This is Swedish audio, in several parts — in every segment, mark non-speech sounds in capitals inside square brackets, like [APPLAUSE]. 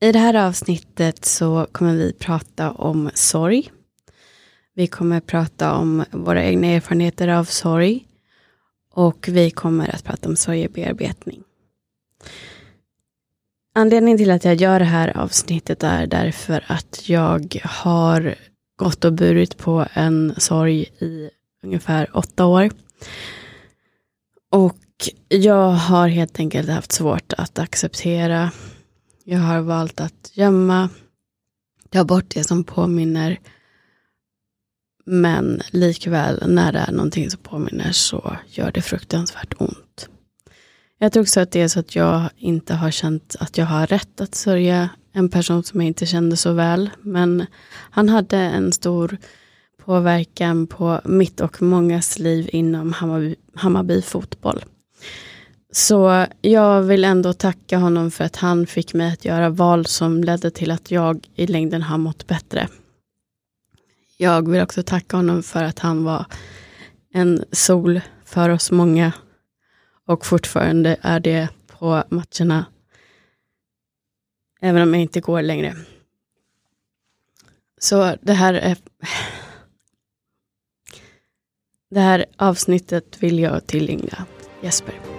I det här avsnittet så kommer vi prata om sorg. Vi kommer prata om våra egna erfarenheter av sorg. Och vi kommer att prata om sorgebearbetning. Anledningen till att jag gör det här avsnittet är därför att jag har gått och burit på en sorg i ungefär åtta år. Och jag har helt enkelt haft svårt att acceptera. Jag har valt att gömma, ta bort det som påminner. Men likväl när det är någonting som påminner så gör det fruktansvärt ont. Jag tror också att det är så att jag inte har känt att jag har rätt att sörja en person som jag inte kände så väl. Men han hade en stor påverkan på mitt och mångas liv inom Hammarby, Hammarby fotboll. Så jag vill ändå tacka honom för att han fick mig att göra val som ledde till att jag i längden har mått bättre. Jag vill också tacka honom för att han var en sol för oss många och fortfarande är det på matcherna. Även om jag inte går längre. Så det här är det här avsnittet vill jag tillägna Jesper.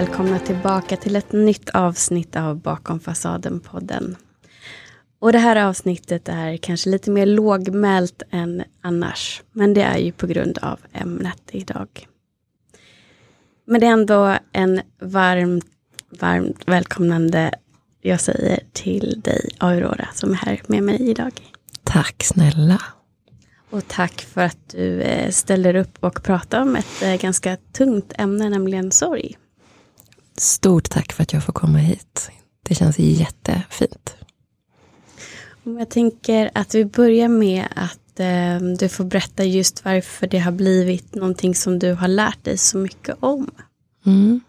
Välkomna tillbaka till ett nytt avsnitt av Bakom fasaden-podden. Och det här avsnittet är kanske lite mer lågmält än annars. Men det är ju på grund av ämnet idag. Men det är ändå en varmt, varmt välkomnande jag säger till dig Aurora som är här med mig idag. Tack snälla. Och tack för att du eh, ställer upp och pratar om ett eh, ganska tungt ämne, nämligen sorg. Stort tack för att jag får komma hit. Det känns jättefint. Jag tänker att vi börjar med att eh, du får berätta just varför det har blivit någonting som du har lärt dig så mycket om. Mm.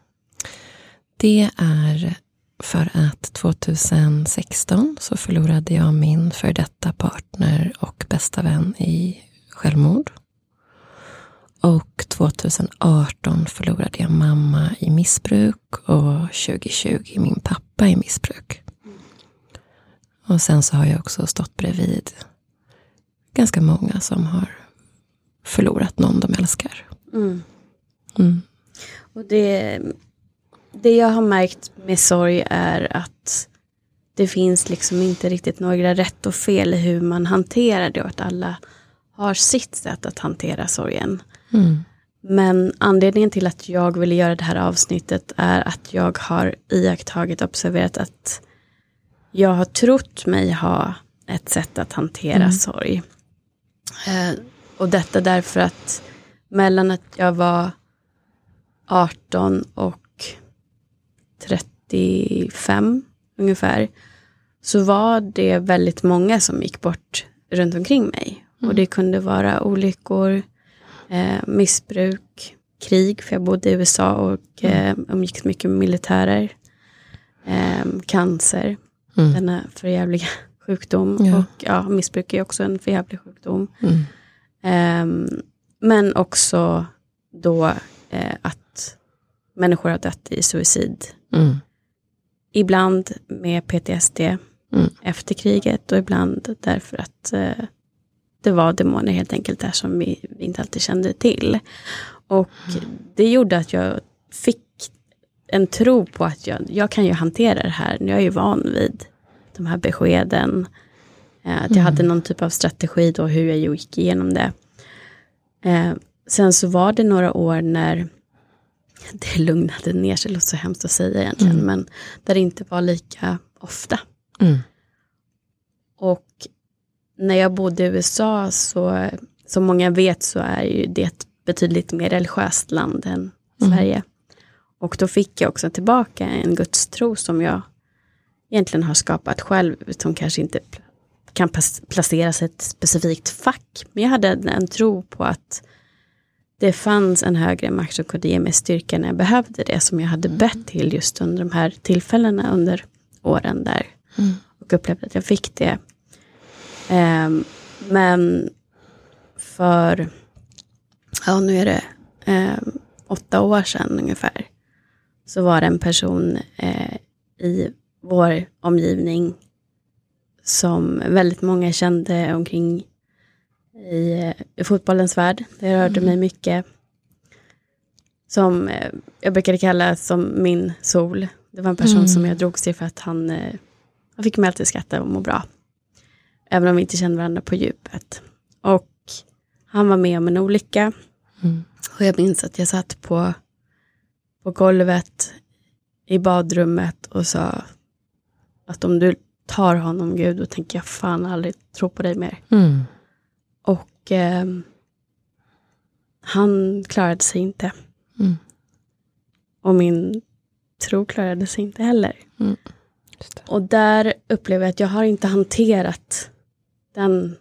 Det är för att 2016 så förlorade jag min för detta partner och bästa vän i självmord. Och 2018 förlorade jag mamma i missbruk och 2020 min pappa i missbruk. Och sen så har jag också stått bredvid ganska många som har förlorat någon de älskar. Mm. Mm. Och det, det jag har märkt med sorg är att det finns liksom inte riktigt några rätt och fel i hur man hanterar det och att alla har sitt sätt att hantera sorgen. Mm. Men anledningen till att jag ville göra det här avsnittet är att jag har iakttagit och observerat att jag har trott mig ha ett sätt att hantera mm. sorg. Eh, och detta därför att mellan att jag var 18 och 35 ungefär, så var det väldigt många som gick bort runt omkring mig. Mm. Och det kunde vara olyckor, eh, missbruk, krig, för jag bodde i USA och mm. eh, umgicks mycket med militärer, eh, cancer mm. denna förjävliga [LAUGHS] sjukdom. Ja. Och ja, missbruk är också en förjävlig sjukdom. Mm. Um, men också då uh, att människor har dött i suicid. Mm. Ibland med PTSD mm. efter kriget och ibland därför att uh, det var demoner helt enkelt där som vi, inte alltid kände till. Och det gjorde att jag fick en tro på att jag, jag kan ju hantera det här. Jag är ju van vid de här beskeden. Eh, att jag mm. hade någon typ av strategi då hur jag gick igenom det. Eh, sen så var det några år när [LAUGHS] det lugnade ner sig, låter så hemskt att säga egentligen, mm. men där det inte var lika ofta. Mm. Och när jag bodde i USA så, som många vet så är ju det ett betydligt mer religiöst land än mm. Sverige. Och då fick jag också tillbaka en gudstro som jag egentligen har skapat själv, som kanske inte kan placeras i ett specifikt fack. Men jag hade en tro på att det fanns en högre makt som kunde ge mig styrka när jag behövde det, som jag hade bett till just under de här tillfällena under åren där. Mm. Och upplevde att jag fick det. Um, men för, ja nu är det um, åtta år sedan ungefär, så var det en person uh, i vår omgivning som väldigt många kände omkring i, eh, i fotbollens värld. Det rörde mm. mig mycket. Som eh, jag brukade kalla som min sol. Det var en person mm. som jag drogs till för att han, han fick mig alltid skratta och må bra. Även om vi inte kände varandra på djupet. Och han var med om en olycka. Mm. Och jag minns att jag satt på, på golvet i badrummet och sa att om du tar honom Gud, då tänker jag fan aldrig tro på dig mer. Mm. Och eh, han klarade sig inte. Mm. Och min tro klarade sig inte heller. Mm. Och där upplever jag att jag har inte hanterat den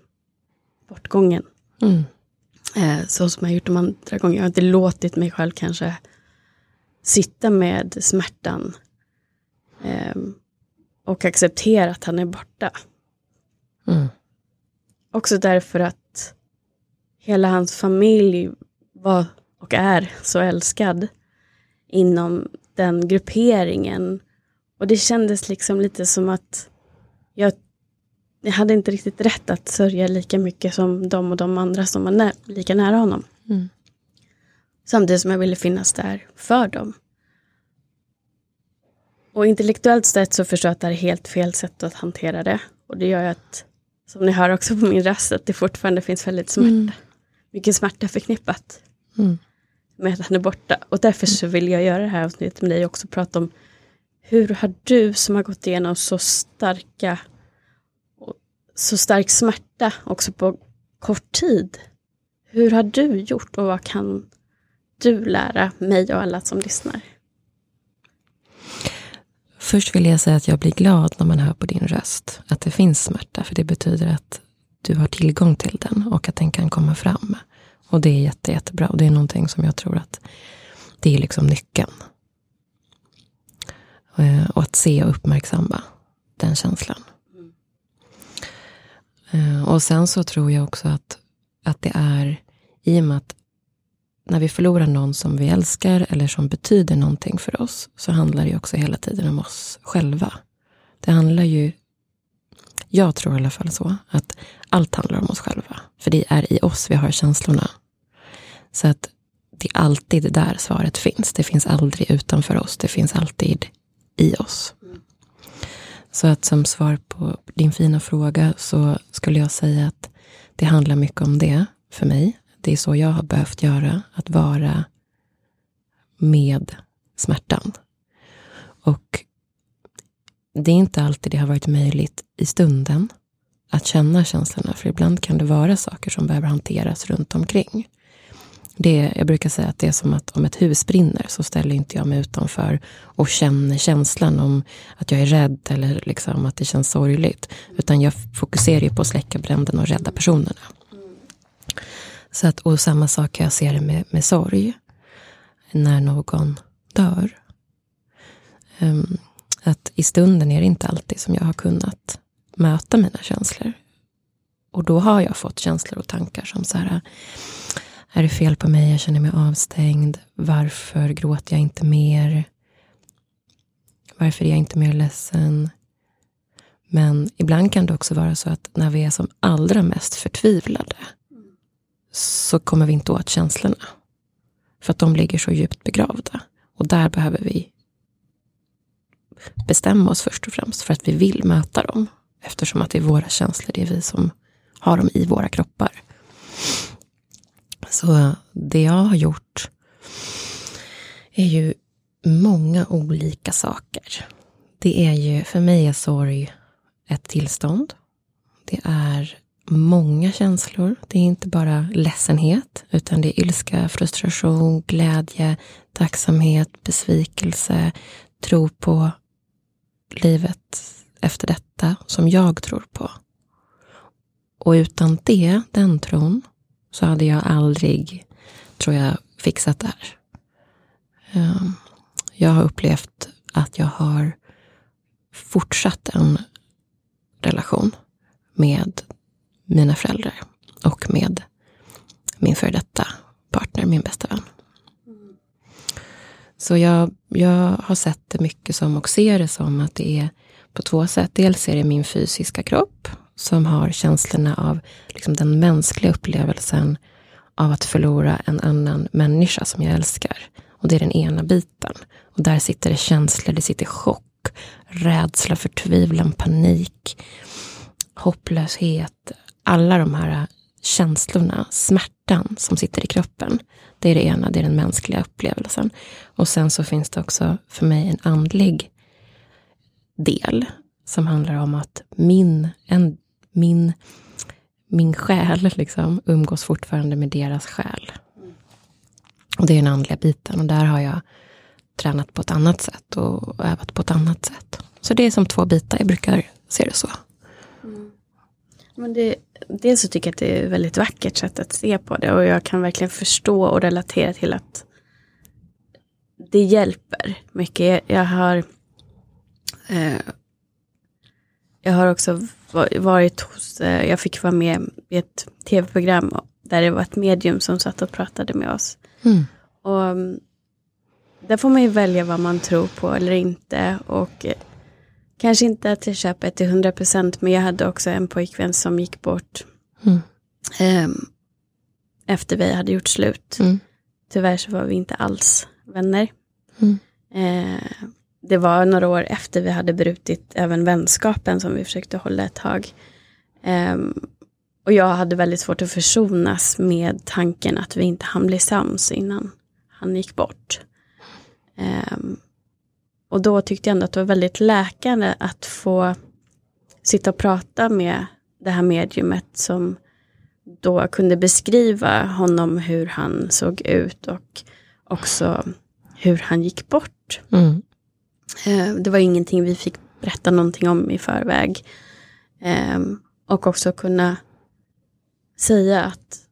bortgången. Mm. Eh, så som jag gjort de andra gångerna. Jag har inte låtit mig själv kanske sitta med smärtan. Eh, och acceptera att han är borta. Mm. Också därför att hela hans familj var och är så älskad inom den grupperingen. Och det kändes liksom lite som att jag, jag hade inte riktigt rätt att sörja lika mycket som de och de andra som var nä lika nära honom. Mm. Samtidigt som jag ville finnas där för dem. Och intellektuellt sett så förstår jag att det är helt fel sätt att hantera det. Och det gör ju att, som ni hör också på min röst, att det fortfarande finns väldigt smärta. Mm. Mycket smärta förknippat mm. med att han är borta. Och därför så vill jag göra det här avsnittet med dig också prata om hur har du som har gått igenom så starka så stark smärta också på kort tid. Hur har du gjort och vad kan du lära mig och alla som lyssnar? Först vill jag säga att jag blir glad när man hör på din röst att det finns smärta, för det betyder att du har tillgång till den och att den kan komma fram. Och det är jätte, jättebra och det är någonting som jag tror att det är liksom nyckeln. Eh, och att se och uppmärksamma den känslan. Eh, och sen så tror jag också att, att det är i och med att när vi förlorar någon som vi älskar eller som betyder någonting för oss, så handlar det också hela tiden om oss själva. Det handlar ju, jag tror i alla fall så, att allt handlar om oss själva. För det är i oss vi har känslorna. Så att det är alltid där svaret finns. Det finns aldrig utanför oss. Det finns alltid i oss. Så att som svar på din fina fråga så skulle jag säga att det handlar mycket om det för mig det är så jag har behövt göra, att vara med smärtan. Och det är inte alltid det har varit möjligt i stunden att känna känslorna, för ibland kan det vara saker som behöver hanteras runt omkring. Det, jag brukar säga att det är som att om ett hus brinner så ställer inte jag mig utanför och känner känslan om att jag är rädd eller liksom att det känns sorgligt. Utan jag fokuserar på att släcka bränden och rädda personerna. Så att, och samma sak kan jag se det med, med sorg. När någon dör. Um, att i stunden är det inte alltid som jag har kunnat möta mina känslor. Och då har jag fått känslor och tankar som så här. Är det fel på mig? Jag känner mig avstängd. Varför gråter jag inte mer? Varför är jag inte mer ledsen? Men ibland kan det också vara så att när vi är som allra mest förtvivlade så kommer vi inte åt känslorna. För att de ligger så djupt begravda. Och där behöver vi bestämma oss först och främst för att vi vill möta dem. Eftersom att det är våra känslor, det är vi som har dem i våra kroppar. Så det jag har gjort är ju många olika saker. Det är ju, för mig är sorg ett tillstånd. Det är många känslor. Det är inte bara ledsenhet, utan det är ilska, frustration, glädje, tacksamhet, besvikelse, tro på livet efter detta, som jag tror på. Och utan det, den tron, så hade jag aldrig tror jag fixat det här. Ehm, jag har upplevt att jag har fortsatt en relation med mina föräldrar och med min före detta partner, min bästa vän. Så jag, jag har sett det mycket som och ser det som att det är på två sätt. Dels är det min fysiska kropp som har känslorna av liksom den mänskliga upplevelsen av att förlora en annan människa som jag älskar. Och det är den ena biten. Och där sitter det känslor, det sitter chock, rädsla, förtvivlan, panik, hopplöshet. Alla de här känslorna, smärtan som sitter i kroppen. Det är det ena, det är den mänskliga upplevelsen. Och sen så finns det också för mig en andlig del som handlar om att min, en, min, min själ liksom, umgås fortfarande med deras själ. Och det är den andliga biten och där har jag tränat på ett annat sätt och övat på ett annat sätt. Så det är som två bitar, jag brukar se det så. Mm. Men det, dels så tycker jag att det är ett väldigt vackert sätt att se på det och jag kan verkligen förstå och relatera till att det hjälper mycket. Jag har eh, jag har också varit hos, eh, jag fick vara med i ett tv-program där det var ett medium som satt och pratade med oss. Mm. Och mm, där får man ju välja vad man tror på eller inte. Och eh, kanske inte att jag köper till 100 procent, men jag hade också en pojkvän som gick bort mm. eh, efter vi hade gjort slut. Mm. Tyvärr så var vi inte alls vänner. Mm. Eh, det var några år efter vi hade brutit även vänskapen som vi försökte hålla ett tag. Um, och jag hade väldigt svårt att försonas med tanken att vi inte hann bli sams innan han gick bort. Um, och då tyckte jag ändå att det var väldigt läkande att få sitta och prata med det här mediumet som då kunde beskriva honom hur han såg ut och också hur han gick bort. Mm. Eh, det var ingenting vi fick berätta någonting om i förväg. Ehm, och också kunna säga att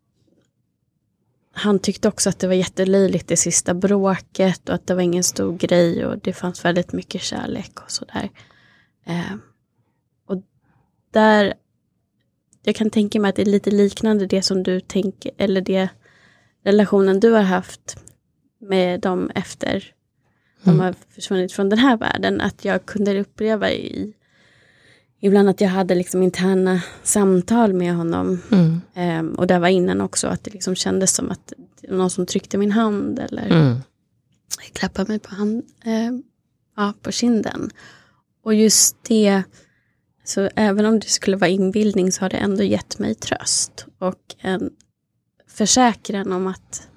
han tyckte också att det var jättelöjligt det sista bråket och att det var ingen stor grej och det fanns väldigt mycket kärlek och sådär. Ehm, och där, jag kan tänka mig att det är lite liknande det som du tänker, eller det relationen du har haft med dem efter mm. de har försvunnit från den här världen, att jag kunde uppleva i ibland att jag hade liksom interna samtal med honom. Mm. Um, och det var innan också att det liksom kändes som att någon som tryckte min hand eller mm. klappade mig på, hand, uh, ja, på kinden. Och just det, så även om det skulle vara inbildning så har det ändå gett mig tröst och en försäkran om att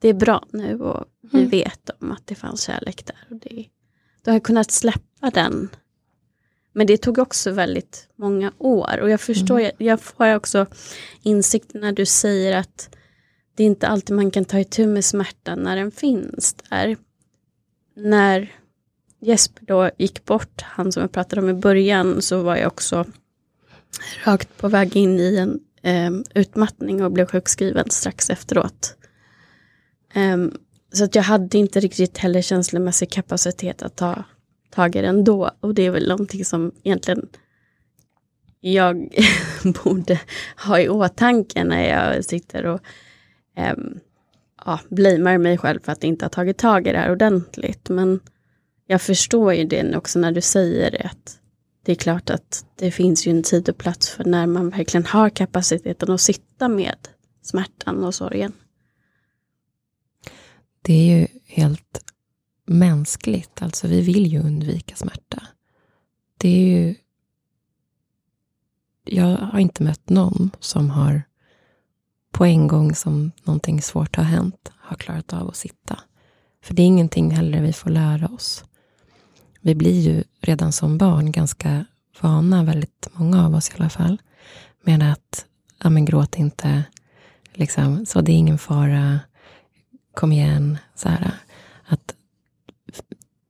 det är bra nu och vi mm. vet om att det fanns kärlek där. Och det, då har kunnat släppa den men det tog också väldigt många år och jag förstår, mm. jag, jag får också insikt när du säger att det är inte alltid man kan ta itu med smärtan när den finns där. När Jesper då gick bort, han som jag pratade om i början, så var jag också rakt på väg in i en eh, utmattning och blev sjukskriven strax efteråt. Um, så att jag hade inte riktigt heller känslomässig kapacitet att ta tag i den då. Och det är väl någonting som egentligen jag [LAUGHS] borde ha i åtanke när jag sitter och um, ja, blamear mig själv för att inte ha tagit tag i det här ordentligt. Men jag förstår ju det också när du säger det. Att det är klart att det finns ju en tid och plats för när man verkligen har kapaciteten att sitta med smärtan och sorgen. Det är ju helt mänskligt. Alltså vi vill ju undvika smärta. Det är ju... Jag har inte mött någon som har på en gång som någonting svårt har hänt har klarat av att sitta. För det är ingenting heller vi får lära oss. Vi blir ju redan som barn ganska vana, väldigt många av oss i alla fall, med att ja, men gråt inte, liksom, så det är ingen fara, kom igen. Så här, att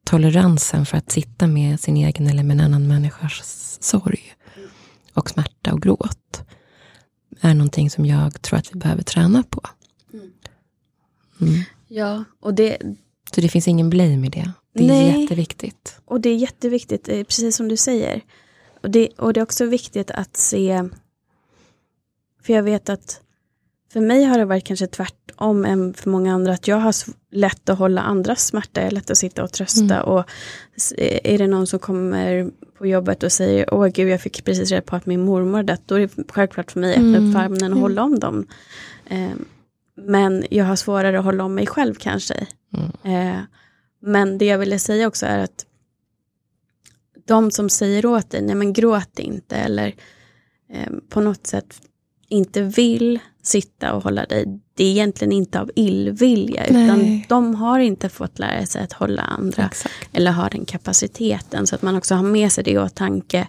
toleransen för att sitta med sin egen eller med en annan människas sorg och smärta och gråt är någonting som jag tror att vi behöver träna på. Mm. Ja, och det, Så det finns ingen blame i det. Det är Nej. jätteviktigt. och det är jätteviktigt, eh, precis som du säger. Och det, och det är också viktigt att se, för jag vet att för mig har det varit kanske tvärtom än för många andra, att jag har lätt att hålla andras smärta, jag är lätt att sitta och trösta Mm. och är det någon som kommer på jobbet och säger, åh gud jag fick precis reda på att min mormor dött, då är det självklart för mig att öppna Mm. upp famnen och Mm. hålla om dem. Eh, men jag har svårare att hålla om mig själv kanske. Mm. Eh, men det jag ville säga också är att de som säger åt dig, nej men gråt inte eller eh, på något sätt inte vill sitta och hålla dig, det är egentligen inte av illvilja utan Nej. de har inte fått lära sig att hålla andra Exakt. eller har den kapaciteten så att man också har med sig det i åtanke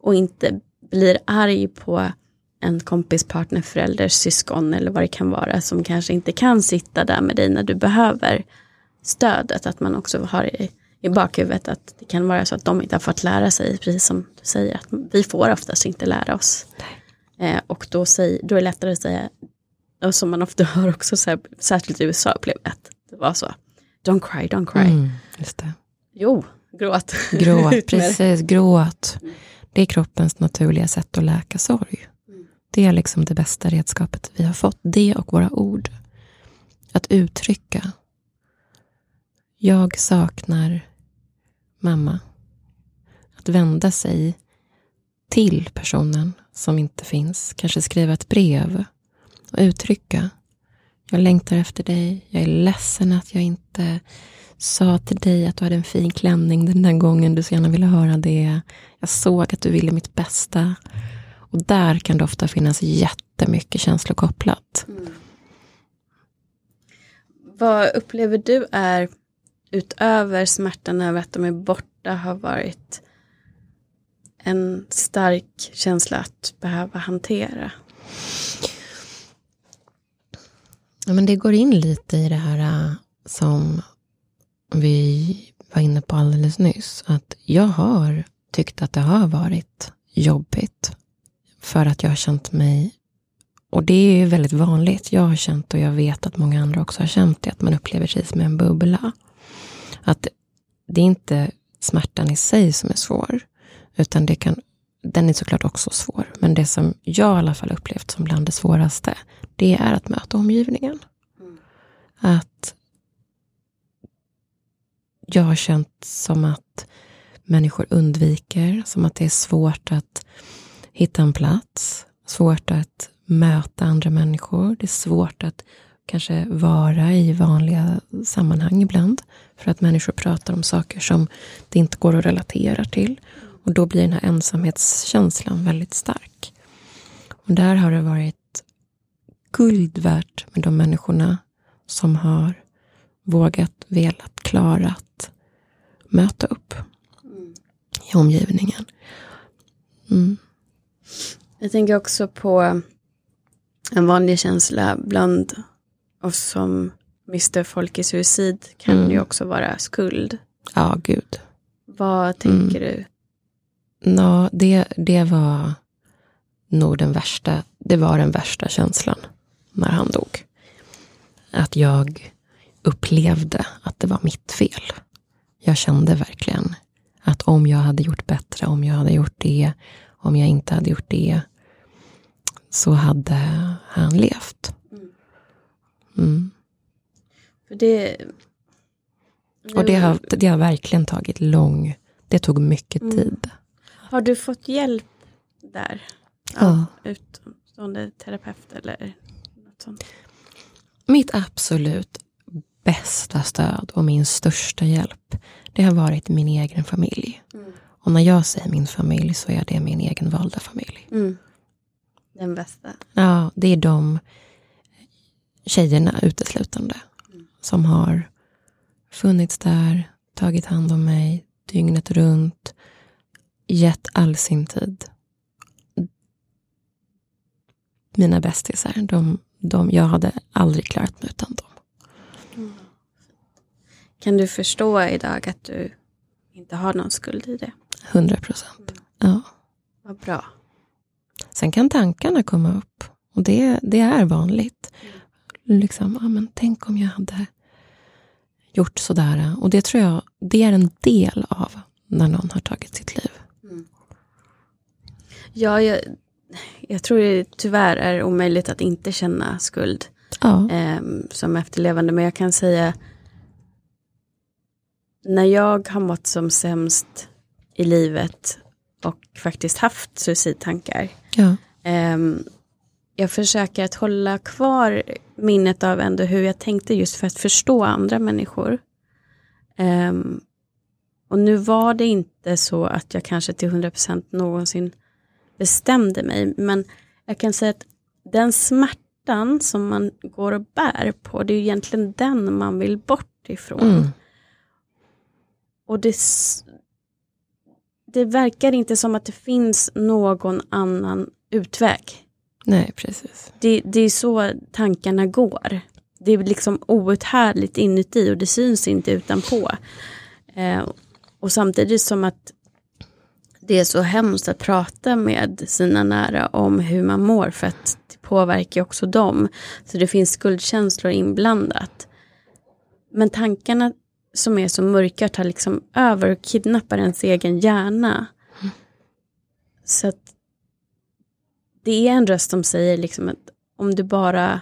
och inte blir arg på en kompis, partner, förälder, syskon eller vad det kan vara som kanske inte kan sitta där med dig när du behöver stödet. Att man också har i, i bakhuvudet att det kan vara så att de inte har fått lära sig, precis som du säger, att vi får oftast inte lära oss. Eh, och då, säg, då är det lättare att säga, och som man ofta [LAUGHS] hör också, så här, särskilt i USA jag att det var så. Don't cry, don't cry. Mm, just det. Jo, gråt. Gråt, [LAUGHS] precis. Gråt. Det är kroppens naturliga sätt att läka sorg. Mm. Det är liksom det bästa redskapet vi har fått. Det och våra ord. Att uttrycka. Jag saknar mamma. Att vända sig till personen som inte finns. Kanske skriva ett brev och uttrycka. Jag längtar efter dig. Jag är ledsen att jag inte sa till dig att du hade en fin klänning den där gången du så gärna ville höra det. Jag såg att du ville mitt bästa. Och där kan det ofta finnas jättemycket känslor kopplat. Mm. Vad upplever du är utöver smärtan över att de är borta har varit en stark känsla att behöva hantera? Ja, men det går in lite i det här äh, som vi var inne på alldeles nyss. Att jag har tyckt att det har varit jobbigt. För att jag har känt mig, och det är väldigt vanligt. Jag har känt och jag vet att många andra också har känt det. Att man upplever sig som en bubbla. Att det är inte smärtan i sig som är svår. Utan det kan, den är såklart också svår. Men det som jag i alla fall upplevt som bland det svåraste. Det är att möta omgivningen. Att jag har känt som att människor undviker, som att det är svårt att hitta en plats, svårt att möta andra människor. Det är svårt att kanske vara i vanliga sammanhang ibland. För att människor pratar om saker som det inte går att relatera till. Och då blir den här ensamhetskänslan väldigt stark. Och där har det varit guld värt med de människorna som har vågat, velat, klarat möta upp i omgivningen. Mm. Jag tänker också på en vanlig känsla bland oss som mister folk i suicid kan Mm. ju också vara skuld. Ja, gud. Vad tänker du? Nå, det, det var nog den värsta, det var den värsta känslan när han dog. Att jag upplevde att det var mitt fel. Jag kände verkligen att om jag hade gjort bättre, om jag hade gjort det, om jag inte hade gjort det, så hade han levt. Mm. För det, Och det har, det har verkligen tagit lång, det tog mycket Mm. Har du fått hjälp där? Ja. Utomstående terapeut eller något sånt? Mitt absolut bästa stöd och min största hjälp, det har varit min egen familj. Och när jag säger min familj så är det min egen valda familj. Mm. Den bästa. Ja, det är de tjejerna uteslutande som har funnits där, tagit hand om mig dygnet runt, gett all sin tid. Mina bästisar, de, de, jag hade aldrig klarat mig utan dem. Kan du förstå idag att du inte har någon skuld i det? 100 procent. Ja. Vad bra. Sen kan tankarna komma upp och det, det är vanligt. liksom, ja, men tänk om jag hade gjort sådär. Och det tror jag, det är en del av när någon har tagit sitt liv. Ja, jag, jag tror det tyvärr är omöjligt att inte känna skuld ja. eh, som efterlevande. Men jag kan säga, när jag har mått som sämst i livet och faktiskt haft suicidtankar. Ja. Eh, jag försöker att hålla kvar minnet av ändå hur jag tänkte just för att förstå andra människor. Um, och nu var det inte så att jag kanske till 100% någonsin bestämde mig, men jag kan säga att den smärtan som man går och bär på, det är egentligen den man vill bort ifrån. Mm. Och det, det verkar inte som att det finns någon annan utväg. Nej, precis. Det, det är så tankarna går. Det är liksom outhärdligt inuti och det syns inte utanpå. Eh, och samtidigt som att det är så hemskt att prata med sina nära om hur man mår för att det påverkar också dem. Så det finns skuldkänslor inblandat. Men tankarna som är så mörka tar liksom över och kidnappar ens egen hjärna. Så att det är en röst som säger liksom att om du bara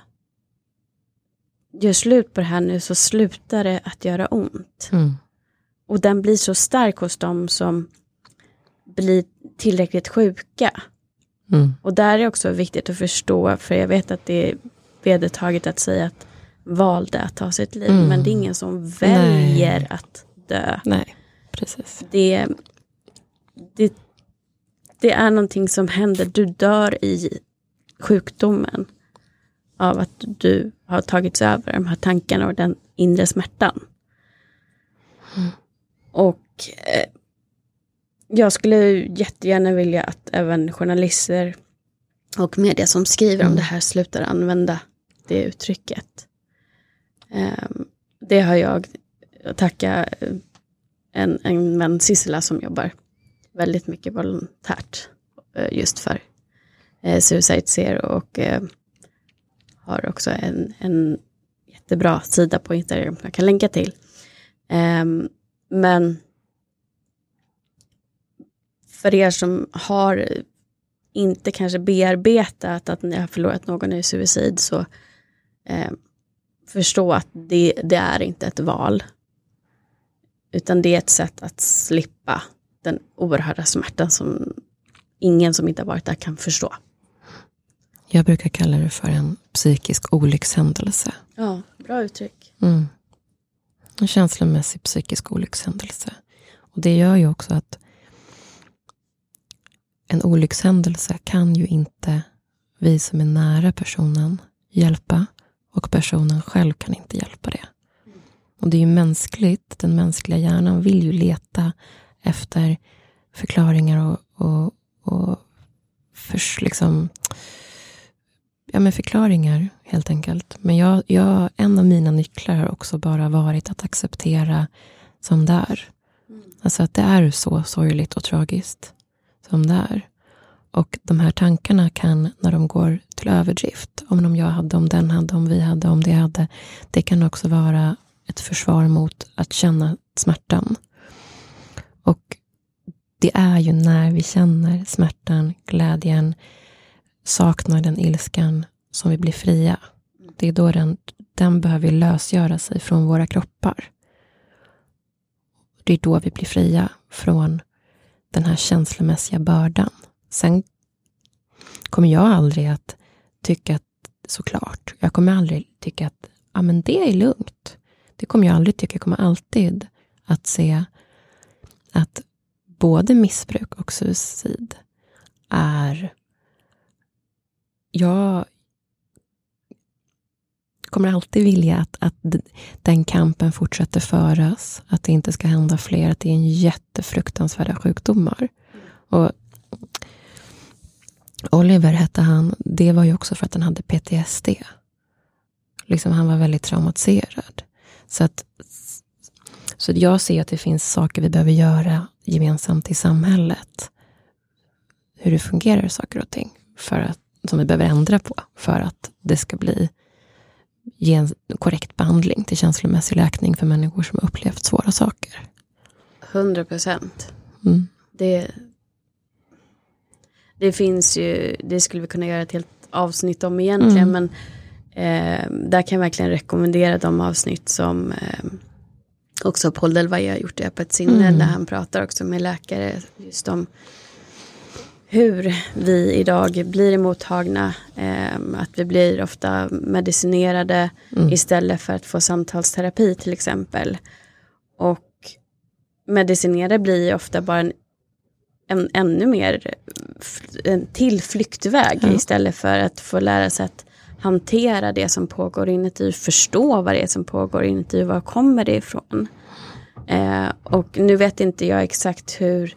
gör slut på det här nu så slutar det att göra ont. Mm. Och den blir så stark hos dem som blir tillräckligt sjuka. Mm. Och där är också viktigt att förstå, för jag vet att det är vedertaget att säga att valde att ta sitt liv, mm. men det är ingen som väljer Nej. att dö. Nej, precis. Det, det, det är någonting som händer, du dör i sjukdomen av att du har tagits över de här tankarna och den inre smärtan. Mm. Och eh, jag skulle jättegärna vilja att även journalister och media som skriver mm. om det här slutar använda det uttrycket. Eh, det har jag att tacka eh, en, en vän Sissela som jobbar väldigt mycket volontärt eh, just för eh, Suicide Zero och har också en, en jättebra sida på Instagram jag kan länka till. Um, men för er som har inte kanske bearbetat att ni har förlorat någon i suicid så eh, förstå att det, det, är inte ett val. Utan det är ett sätt att slippa den oerhörda smärtan som ingen som inte har varit där kan förstå. Jag brukar kalla det för en psykisk olyckshändelse. Ja, bra uttryck. Mm. En känslomässig psykisk olyckshändelse. Och det gör ju också att en olyckshändelse kan ju inte vi som är nära personen hjälpa och personen själv kan inte hjälpa det. Och det är ju mänskligt, den mänskliga hjärnan vill ju leta efter förklaringar och, och, och för, liksom, ja, men förklaringar helt enkelt. Men jag, jag, en av mina nycklar har också bara varit att acceptera som det är. Mm. Alltså att det är så sorgligt och tragiskt som det är. Och de här tankarna kan, när de går till överdrift, om de jag hade, om den hade, om vi hade, om det hade, det kan också vara ett försvar mot att känna smärtan. Och det är ju när vi känner smärtan, glädjen, saknaden, ilskan som vi blir fria. Det är då den, den behöver lösgöra sig från våra kroppar. Det är då vi blir fria från den här känslomässiga bördan. Sen kommer jag aldrig att tycka att, såklart, jag kommer aldrig tycka att ja, men det är lugnt. Det kommer jag aldrig tycka. Jag kommer alltid att se att både missbruk och suicid är... Jag kommer alltid vilja att, att den kampen fortsätter föras. Att det inte ska hända fler. Att det är en jättefruktansvärda sjukdomar. Och Oliver hette han. Det var ju också för att han hade PTSD. Liksom han var väldigt traumatiserad. Så, att, så jag ser att det finns saker vi behöver göra gemensamt i samhället. Hur det fungerar saker och ting. För att, som vi behöver ändra på för att det ska bli ge en korrekt behandling till känslomässig läkning för människor som har upplevt svåra saker. 100 procent. Mm. Det, det finns ju, det skulle vi kunna göra ett helt avsnitt om egentligen, Mm. men eh, där kan jag verkligen rekommendera de avsnitt som eh, också Paul Delvay har gjort i Öppet sinne, Mm. där han pratar också med läkare just om hur vi idag blir emottagna, eh, att vi blir ofta medicinerade Mm. istället för att få samtalsterapi till exempel. Och medicinerade blir ofta bara en, en ännu mer en till flyktväg Ja. istället för att få lära sig att hantera det som pågår inuti, förstå vad det är som pågår inuti, var kommer det ifrån. Eh, och nu vet inte jag exakt hur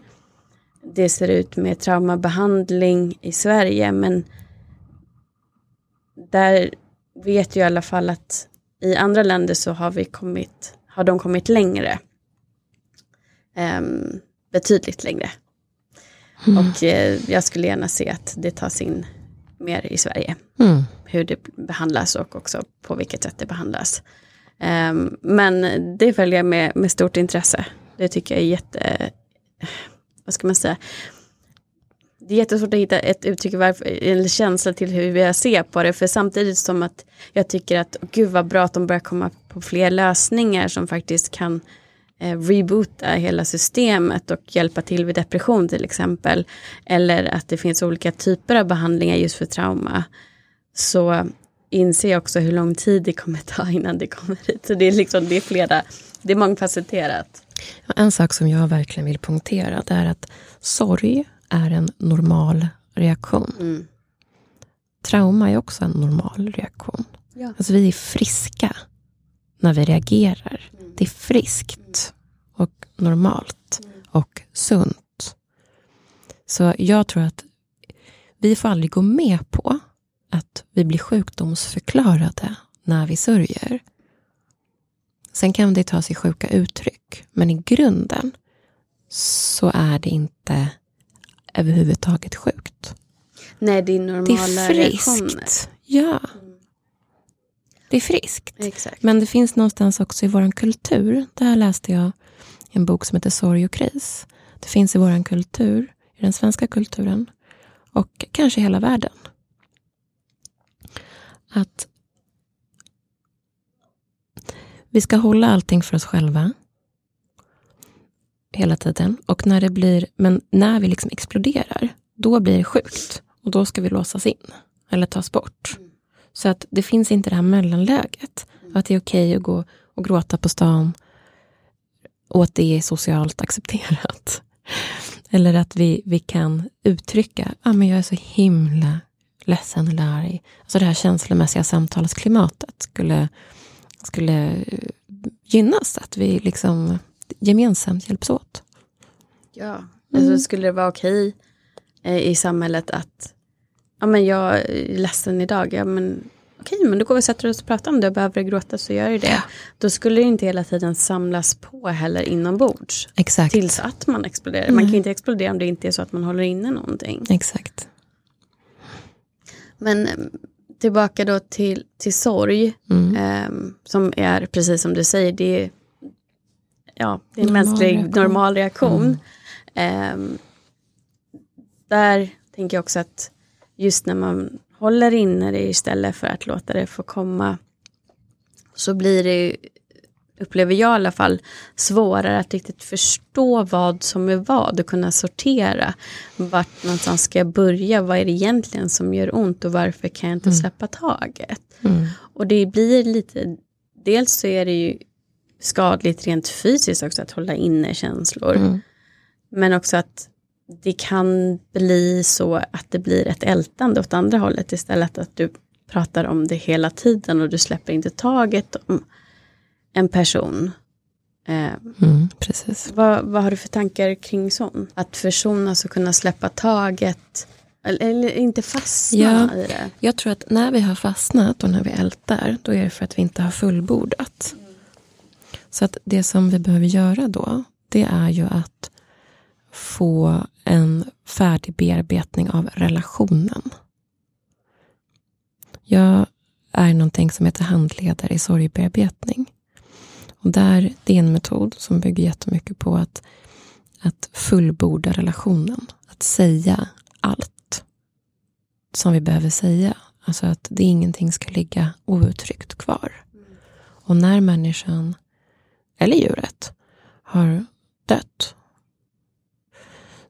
det ser ut med traumabehandling i Sverige, men där vet jag i alla fall att i andra länder så har vi kommit, har de kommit längre. Ehm, betydligt längre. Och eh, jag skulle gärna se att det tas in mer i Sverige. Mm. Hur det behandlas och också på vilket sätt det behandlas. Ehm, men det följer jag med, med stort intresse. Det tycker jag är jätte, vad ska man säga, det är jättesvårt att hitta ett uttryck varför, eller känsla till hur jag ser på det. För samtidigt som att jag tycker att gud vad bra att de börjar komma på fler lösningar som faktiskt kan eh, reboota hela systemet och hjälpa till vid depression till exempel. Eller att det finns olika typer av behandlingar just för trauma. Så inser jag också hur lång tid det kommer ta innan det kommer hit. Så det är liksom, det är flera, det är mångfacetterat. En sak som jag verkligen vill punktera det är att sorg är en normal reaktion. Mm. Trauma är också en normal reaktion. Ja. Alltså vi är friska när vi reagerar. Det är friskt och normalt och sunt. Så jag tror att vi får aldrig gå med på att vi blir sjukdomsförklarade när vi sörjer. Sen kan det ta sig sjuka uttryck, men i grunden så är det inte överhuvudtaget sjukt. Nej, det är Det normala är reaktioner. friskt. Ja. Det är friskt. Exakt. Men det finns någonstans också i vår kultur. Det här läste jag i en bok som heter Sorg och kris. Det finns i vår kultur, i den svenska kulturen och kanske i hela världen. Att vi ska hålla allting för oss själva hela tiden. Och när det blir, men när vi liksom exploderar, då blir det sjukt. Och då ska vi låsas in eller tas bort. Så att det finns inte det här mellanläget. Att det är okej att gå och gråta på stan och att det är socialt accepterat. Eller att vi, vi kan uttrycka, ah, men jag är så himla ledsen eller arg. Alltså det här känslomässiga samtalsklimatet skulle, skulle gynnas. Att vi liksom gemensamt hjälps åt. Ja, alltså skulle det vara okej eh, i samhället att ja men jag är ledsen idag, ja men okej men då går vi och sätter oss och pratar om det och behöver gråta så gör det det. Då skulle det inte hela tiden samlas på heller inombords. Exakt. Tills att man exploderar. Man kan ju inte explodera om det inte är så att man håller inne någonting. Exakt. Men tillbaka då till, till sorg. Mm. eh, som är precis som du säger, det är, ja, det är en Normal mänsklig reaktion. normal reaktion. Eh, där tänker jag också att just när man håller inne det istället för att låta det få komma så blir det ju, upplever jag i alla fall, svårare att riktigt förstå vad som är vad och kunna sortera. Vart någonstans ska jag börja? Vad är det egentligen som gör ont och varför kan jag inte släppa taget? Mm. Och det blir lite, dels så är det ju skadligt rent fysiskt också att hålla inne känslor. Mm. Men också att det kan bli så att det blir ett ältande åt andra hållet istället att du pratar om det hela tiden och du släpper inte taget om en person. Eh, Mm, precis. vad, vad har du för tankar kring sånt? Att försonas och kunna släppa taget eller, inte fastna Ja. i det. Jag tror att när vi har fastnat och när vi ältar, då är det för att vi inte har fullbordat. Så att det som vi behöver göra då, det är ju att få en färdig bearbetning av relationen. Jag är någonting som heter handledare i sorgbearbetning. Och där, det är en metod som bygger jättemycket på att, att fullborda relationen. Att säga allt som vi behöver säga. Alltså att det ingenting ska ligga outtryckt kvar. Och när människan, eller djuret, har dött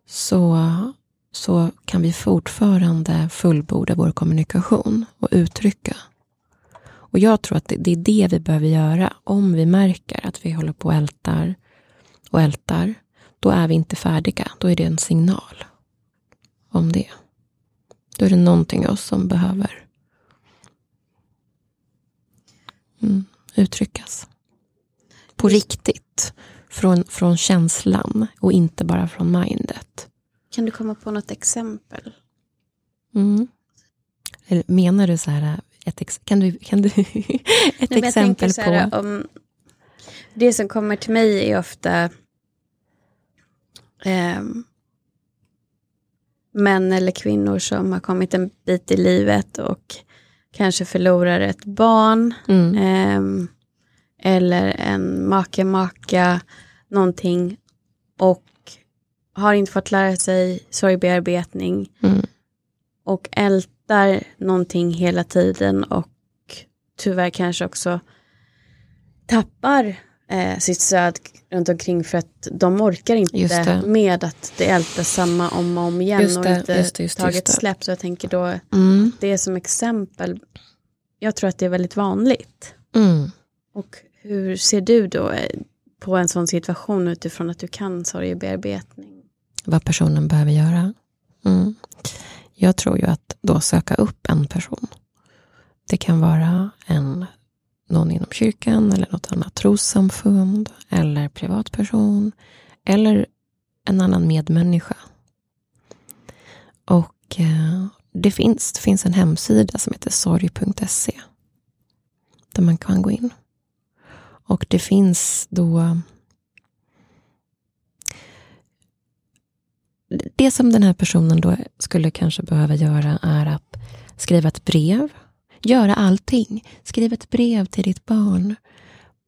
så, så kan vi fortfarande fullborda vår kommunikation och uttrycka. Och jag tror att det, det är det vi behöver göra. Om vi märker att vi håller på och ältar och ältar, då är vi inte färdiga. Då är det en signal om det. Då är det någonting i oss som behöver mm, uttryckas. På riktigt. Från, från känslan och inte bara från mindet. Kan du komma på något exempel? Mm. Eller menar du så här, ett ex, kan du, kan du [LAUGHS] ett Nej, exempel på? Här, om, det som kommer till mig är ofta eh, män eller kvinnor som har kommit en bit i livet och kanske förlorar ett barn. Mm. Eh, eller en make, maka, någonting. Och har inte fått lära sig sorgbearbetning. Mm. Och ältar någonting hela tiden och tyvärr kanske också tappar eh, sitt stöd runt omkring för att de orkar inte med att det ältas samma om och om igen just det, och inte just det, just taget släpp. Så jag tänker då, mm. det är som exempel, jag tror att det är väldigt vanligt. Mm. Och hur ser du då eh, på en sån situation utifrån att du kan sorgebearbetning? Vad personen behöver göra? Mm. Jag tror ju att då söka upp en person. Det kan vara en, någon inom kyrkan eller något annat trossamfund eller privatperson eller en annan medmänniska. Och eh, det finns, det finns en hemsida som heter sorg.se där man kan gå in. Och det finns då Det som den här personen då skulle kanske behöva göra är att skriva ett brev. Göra allting. Skriv ett brev till ditt barn.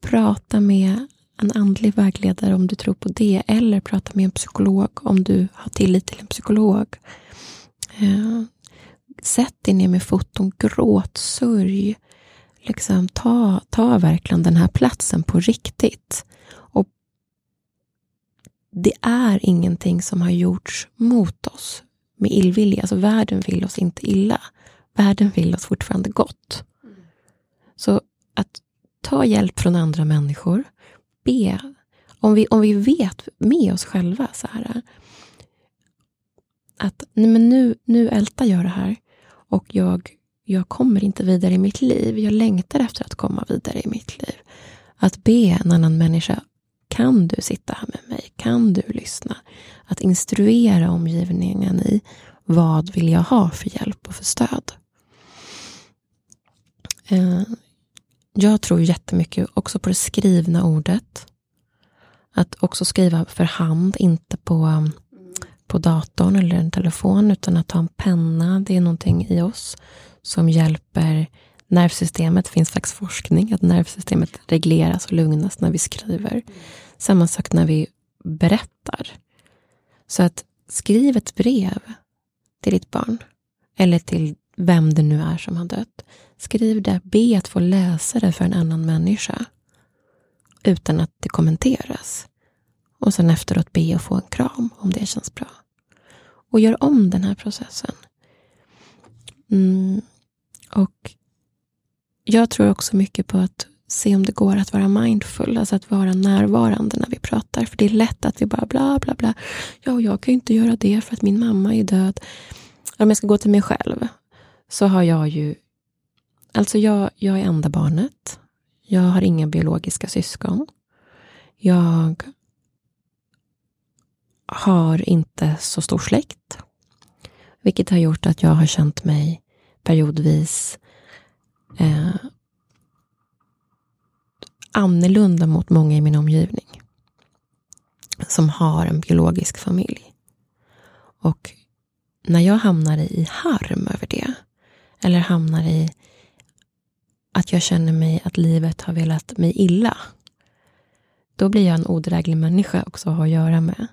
Prata med en andlig vägledare om du tror på det. Eller prata med en psykolog om du har tillit till en psykolog. Eh, sätt dig ner med foton, gråt, sörj liksom ta, ta verkligen den här platsen på riktigt. Det är ingenting som har gjorts mot oss med illvilja. Alltså världen vill oss inte illa. Världen vill oss fortfarande gott. Så att ta hjälp från andra människor. Be. Om vi, om vi vet med oss själva så här. Att nej men nu, nu ältar jag det här och jag jag kommer inte vidare i mitt liv. Jag längtar efter att komma vidare i mitt liv. Att be en annan människa, kan du sitta här med mig? Kan du lyssna? Att instruera omgivningen i vad vill jag ha för hjälp och för stöd? Eh, jag tror jättemycket också på det skrivna ordet. Att också skriva för hand, inte på, på datorn eller en telefon, utan att ha en penna. Det är någonting i oss som hjälper nervsystemet. Det finns faktiskt forskning att nervsystemet regleras och lugnas när vi skriver. Samma sak när vi berättar. Så att skriv ett brev till ditt barn. Eller till vem det nu är som har dött. Skriv det, be att få läsa det för en annan människa. Utan att det kommenteras. Och sen efteråt be att få en kram om det känns bra. Och gör om den här processen. Mm. Och jag tror också mycket på att se om det går att vara mindful, alltså att vara närvarande när vi pratar. För det är lätt att vi bara bla bla bla. Ja, jag kan ju inte göra det för att min mamma är död. Om jag ska gå till mig själv så har jag ju... Alltså jag, jag är enda barnet. Jag har inga biologiska syskon. Jag har inte så stor släkt. Vilket har gjort att jag har känt mig periodvis eh, annorlunda mot många i min omgivning. Som har en biologisk familj. Och när jag hamnar i harm över det, eller hamnar i att jag känner mig att livet har velat mig illa. Då blir jag en odräglig människa också att ha att göra med.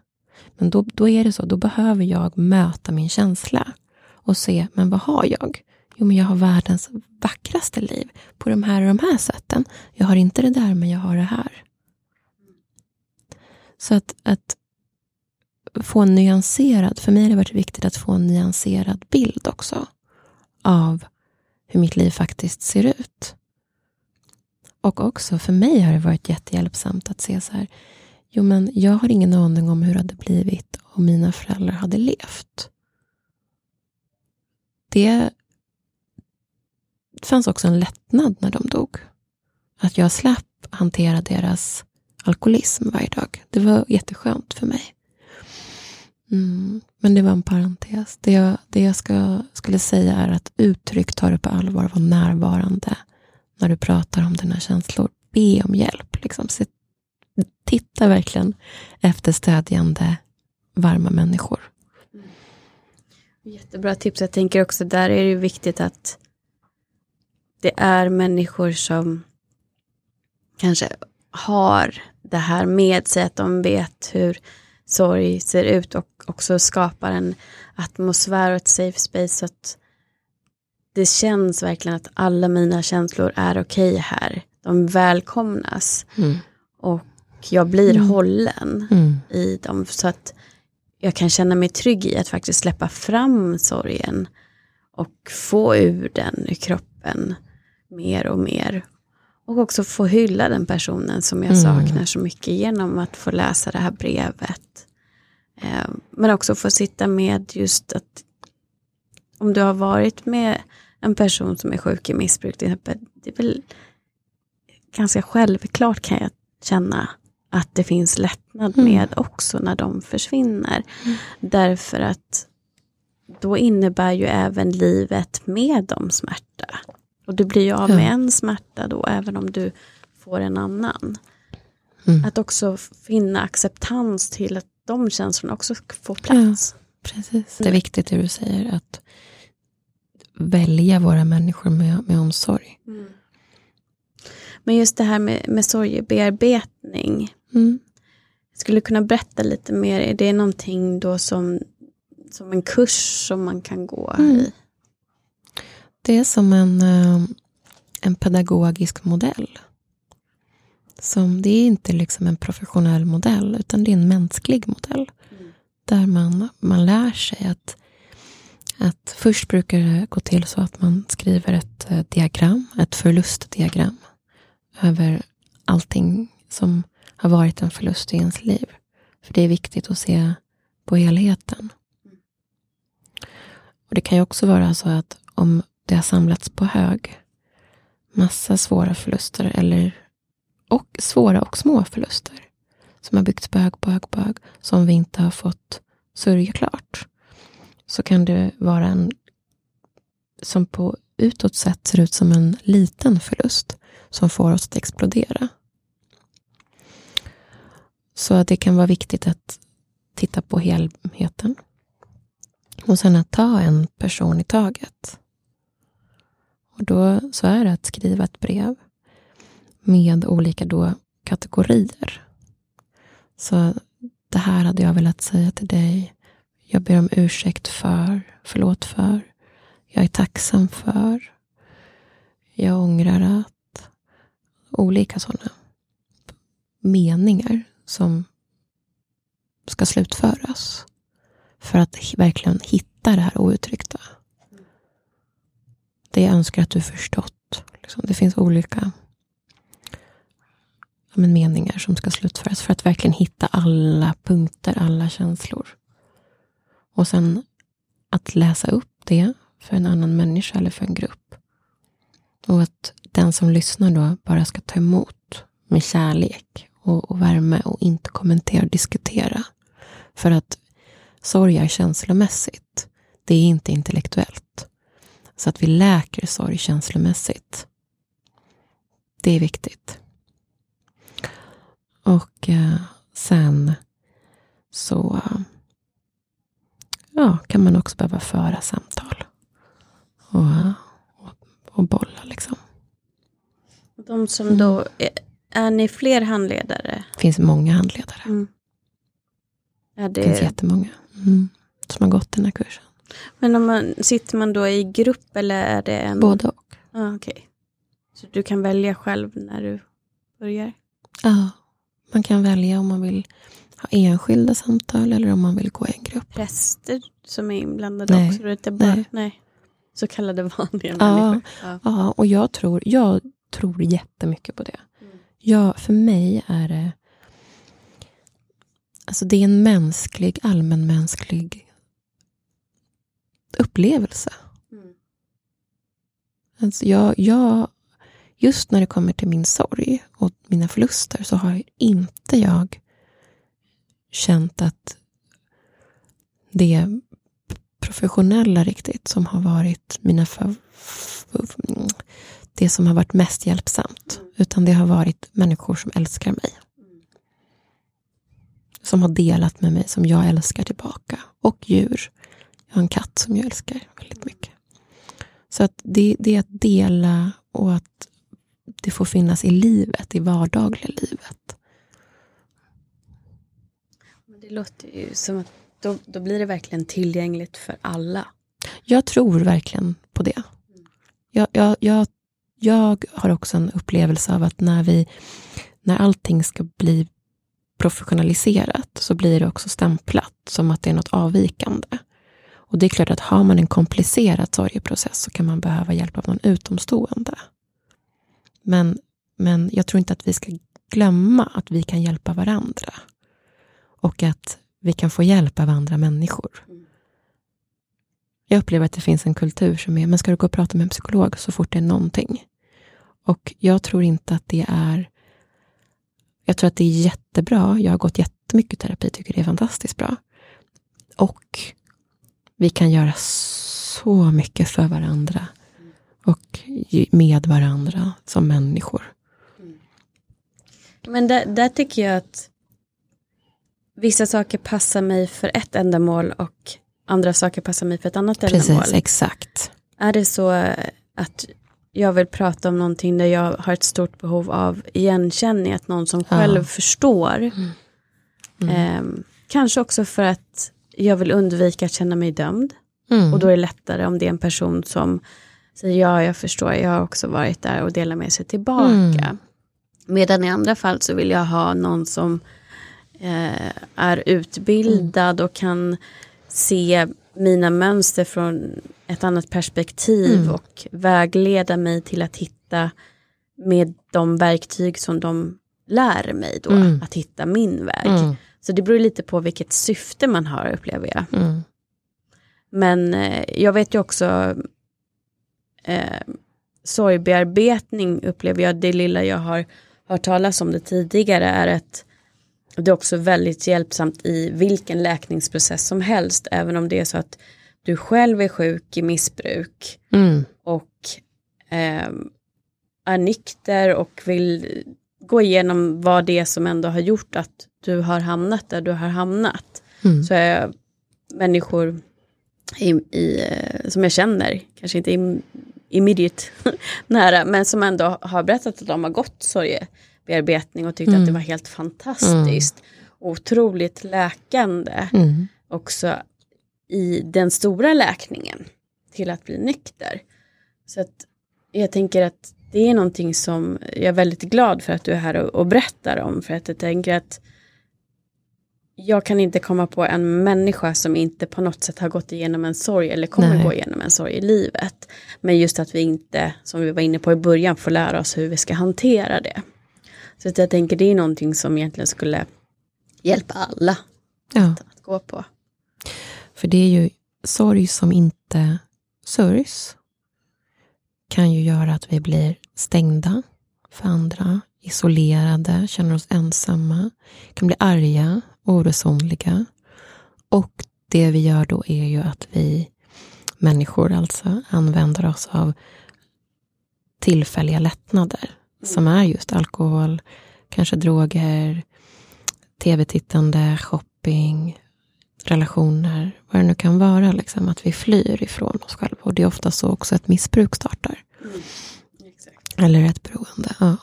Men då, då är det så, då behöver jag möta min känsla och se, men vad har jag? Jo, men jag har världens vackraste liv på de här och de här sätten. Jag har inte det där, men jag har det här. Så att, att få en nyanserad, för mig har det varit viktigt att få en nyanserad bild också av hur mitt liv faktiskt ser ut. Och också för mig har det varit jättehjälpsamt att se så här, jo men jag har ingen aning om hur det hade blivit om mina föräldrar hade levt. Det fanns också en lättnad när de dog. Att jag slapp hantera deras alkoholism varje dag. Det var jätteskönt för mig. Mm, men det var en parentes. Det jag, det jag ska, skulle säga är att uttryck, ta det på allvar, var närvarande när du pratar om dina känslor. Be om hjälp. Liksom. Titta verkligen efter stödjande, varma människor. Mm. Jättebra tips. Jag tänker också där är det viktigt att det är människor som kanske har det här med sig, att de vet hur sorg ser ut och också skapar en atmosfär och ett safe space så att det känns verkligen att alla mina känslor är okej okay här. De välkomnas. Mm. Och jag blir mm. hållen mm. i dem. Så att jag kan känna mig trygg i att faktiskt släppa fram sorgen. Och få ur den ur kroppen mer och mer. Och också få hylla den personen som jag mm. saknar så mycket genom att få läsa det här brevet. Eh, men också få sitta med just att om du har varit med en person som är sjuk i missbruk till exempel, det är väl ganska självklart kan jag känna att det finns lättnad mm. med också när de försvinner. Mm. Därför att då innebär ju även livet med dem smärta. Och du blir ju av med en smärta då, även om du får en annan. Mm. Att också finna acceptans till att de känslorna också får plats. Ja, precis. Det är viktigt det du säger, att välja våra människor med, med omsorg. Mm. Men just det här med, med sorgebearbetning. Mm. Skulle kunna berätta lite mer, är det någonting då som, som en kurs som man kan gå mm. i? Det är som en, eh, en pedagogisk modell. Som, det är inte liksom en professionell modell, utan det är en mänsklig modell. Mm. Där man, man lär sig att, att först brukar det gå till så att man skriver ett eh, diagram, ett förlustdiagram över allting som har varit en förlust i ens liv. För det är viktigt att se på helheten. Och Det kan ju också vara så att om det har samlats på hög. Massa svåra förluster eller och svåra och små förluster. Som har byggts på hög, på hög, på hög. Som vi inte har fått sörja klart. Så kan det vara en som på utåt sett ser ut som en liten förlust. Som får oss att explodera. Så det kan vara viktigt att titta på helheten. Och sen att ta en person i taget. Och då så är det att skriva ett brev med olika då kategorier. Så det här hade jag velat säga till dig. Jag ber om ursäkt för, förlåt för, jag är tacksam för, jag ångrar att. Olika sådana meningar som ska slutföras. För att verkligen hitta det här outtryckta det jag önskar att du förstått. Liksom, det finns olika ja, men meningar som ska slutföras för att verkligen hitta alla punkter, alla känslor. Och sen att läsa upp det för en annan människa eller för en grupp. Och att den som lyssnar då bara ska ta emot med kärlek och, och värme och inte kommentera och diskutera. För att sorg är känslomässigt. Det är inte intellektuellt. Så att vi läker sorg känslomässigt. Det är viktigt. Och eh, sen så ja, kan man också behöva föra samtal. Och, och, och bolla liksom. De som då, är, är ni fler handledare? Det finns många handledare. Mm. Ja, Det finns det, jättemånga mm. som har gått den här kursen. Men om man, sitter man då i grupp eller är det en? Både och. Ja, okej. Så du kan välja själv när du börjar? Ja, man kan välja om man vill ha enskilda samtal eller om man vill gå i en grupp. Präster som är inblandade Nej, också? Det är bara, nej. nej. Så kallade vanliga Ja, människor? Ja. Ja, och jag tror, jag tror jättemycket på det. Mm. Ja, för mig är det... Alltså det är en mänsklig, allmänmänsklig upplevelse. Mm. Alltså jag, jag, just när det kommer till min sorg och mina förluster så har inte jag känt att det är professionella riktigt som har varit mina det som har varit mest hjälpsamt. Utan det har varit människor som älskar mig. Som har delat med mig, som jag älskar tillbaka. Och djur. Jag har en katt som jag älskar väldigt mycket. Så att det, det är att dela och att det får finnas i livet, i vardagliga livet. Det låter ju som att då, då blir det verkligen tillgängligt för alla. Jag tror verkligen på det. Jag, jag, jag, jag har också en upplevelse av att när, vi, när allting ska bli professionaliserat så blir det också stämplat som att det är något avvikande. Och det är klart att har man en komplicerad sorgeprocess så kan man behöva hjälp av någon utomstående. Men, men jag tror inte att vi ska glömma att vi kan hjälpa varandra. Och att vi kan få hjälp av andra människor. Jag upplever att det finns en kultur som är, men ska du gå och prata med en psykolog så fort det är någonting? Och jag tror inte att det är jag tror att det är jättebra. Jag har gått jättemycket terapi, tycker det är fantastiskt bra. Och vi kan göra så mycket för varandra och med varandra som människor. Men där, där tycker jag att vissa saker passar mig för ett ändamål och andra saker passar mig för ett annat ändamål. Precis, exakt. Är det så att jag vill prata om någonting där jag har ett stort behov av igenkänning, att någon som Ja. själv förstår. Ehm, kanske också för att jag vill undvika att känna mig dömd. Mm. Och då är det lättare om det är en person som säger ja, jag förstår, jag har också varit där och delar med sig tillbaka. Mm. Medan i andra fall så vill jag ha någon som eh, är utbildad och kan se mina mönster från ett annat perspektiv Mm. och vägleda mig till att hitta med de verktyg som de lär mig då, Mm. att hitta min väg. Så det beror lite på vilket syfte man har upplever jag. Mm. Men eh, jag vet ju också eh, sorgbearbetning upplever jag, det lilla jag har hört talas om det tidigare är att det är också väldigt hjälpsamt i vilken läkningsprocess som helst, även om det är så att du själv är sjuk i missbruk Mm. och eh, är nykter och vill gå igenom vad det är som ändå har gjort att du har hamnat där du har hamnat. Mm. Så är människor i, i, eh, som jag känner, kanske inte im, immediate [LAUGHS] nära, men som ändå har berättat att de har gått sorgebearbetning och tyckte Mm. att det var helt fantastiskt. Otroligt läkande Mm. också i den stora läkningen till att bli nykter. Så att jag tänker att det är någonting som jag är väldigt glad för att du är här och, och berättar om. För att jag tänker att jag kan inte komma på en människa som inte på något sätt har gått igenom en sorg eller kommer Nej. gå igenom en sorg i livet. Men just att vi inte, som vi var inne på i början, får lära oss hur vi ska hantera det. Så att jag tänker det är någonting som egentligen skulle hjälpa alla Ja. att gå på. För det är ju sorg som inte sörjs. Kan ju göra att vi blir stängda för andra, isolerade, känner oss ensamma, kan bli arga, oresonliga. Och det vi gör då är ju att vi människor alltså använder oss av tillfälliga lättnader som är just alkohol, kanske droger, tv-tittande, shopping, relationer, vad det nu kan vara, liksom, att vi flyr ifrån oss själva. Och det är ofta så också ett missbruk startar. Eller ett beroende, ja.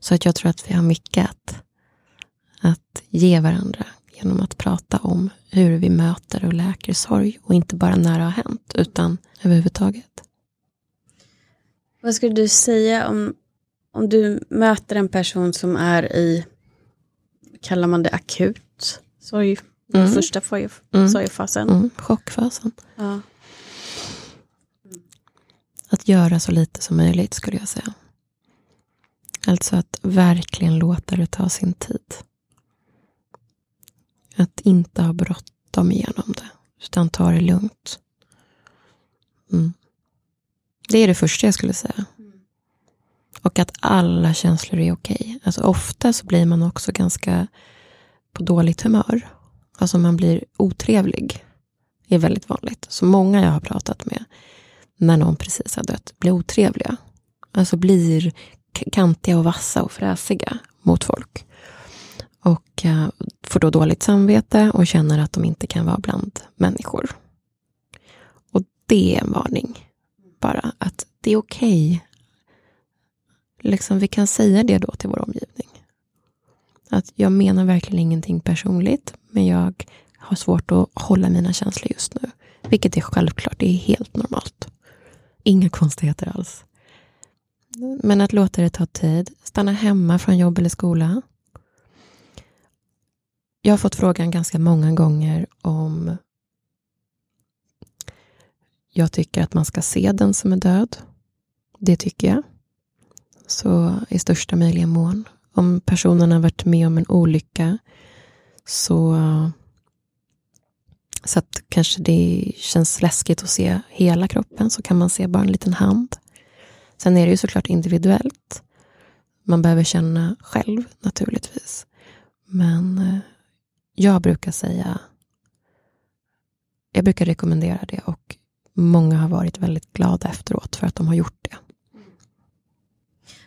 Så att jag tror att vi har mycket att, att ge varandra genom att prata om hur vi möter och läker sorg. Och inte bara när det har hänt, utan överhuvudtaget. Vad skulle du säga om, om du möter en person som är i, kallar man det akut sorg, mm. första mm. sorgfasen? Mm. Chockfasen. Ja. Att göra så lite som möjligt skulle jag säga. Alltså att verkligen låta det ta sin tid. Att inte ha bråttom igenom det, utan ta det lugnt. Mm. Det är det första jag skulle säga. Och att alla känslor är okej. Alltså ofta så blir man också ganska på dåligt humör. Alltså man blir otrevlig. Det är väldigt vanligt. Så många jag har pratat med när någon precis har dött blir otrevliga. Alltså blir kantiga och vassa och fräsiga mot folk. Och uh, får då dåligt samvete och känner att de inte kan vara bland människor. Och det är en varning. Bara att det är okej. Okay. Liksom, vi kan säga det då till vår omgivning. Att jag menar verkligen ingenting personligt, men jag har svårt att hålla mina känslor just nu. Vilket är självklart, det är helt normalt. Inga konstigheter alls. Men att låta det ta tid, stanna hemma från jobb eller skola. Jag har fått frågan ganska många gånger om jag tycker att man ska se den som är död. Det tycker jag. Så i största möjliga mån. Om personen har varit med om en olycka så, så att kanske det känns läskigt att se hela kroppen så kan man se bara en liten hand. Sen är det ju såklart individuellt. Man behöver känna själv naturligtvis. Men eh, jag brukar säga jag brukar rekommendera det och många har varit väldigt glada efteråt för att de har gjort det.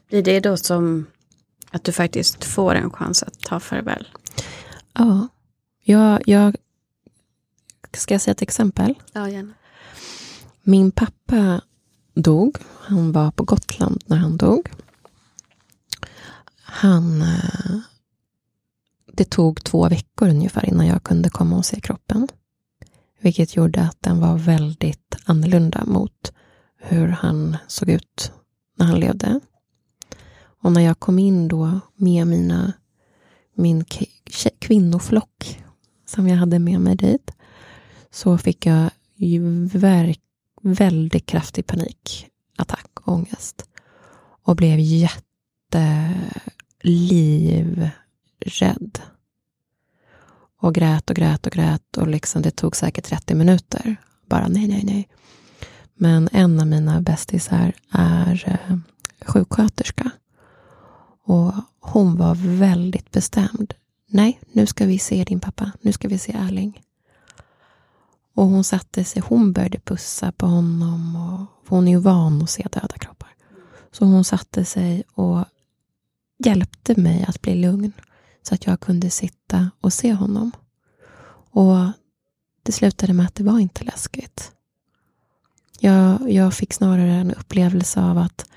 Blir det då som att du faktiskt får en chans att ta farväl? Ja, jag, jag ska jag säga ett exempel? Ja, gärna. Min pappa dog. Han var på Gotland när han dog. Han... Eh, det tog två veckor ungefär innan jag kunde komma och se kroppen. Vilket gjorde att den var väldigt annorlunda mot hur han såg ut när han levde. Och när jag kom in då med mina, min kvinnoflock som jag hade med mig dit så fick jag ju verk, väldigt kraftig panikattack, ångest. Och blev jättelivrädd. Och grät och grät och grät och liksom det tog säkert 30 minuter. Bara nej, nej, nej. Men en av mina bästisar är eh, sjuksköterska. Och hon var väldigt bestämd. Nej, nu ska vi se din pappa. Nu ska vi se Erling. Och hon satte sig, hon började pussa på honom. Och, hon är ju van att se döda kroppar. Så hon satte sig och hjälpte mig att bli lugn. Så att jag kunde sitta och se honom. Och det slutade med att det var inte läskigt. Jag, jag fick snarare en upplevelse av att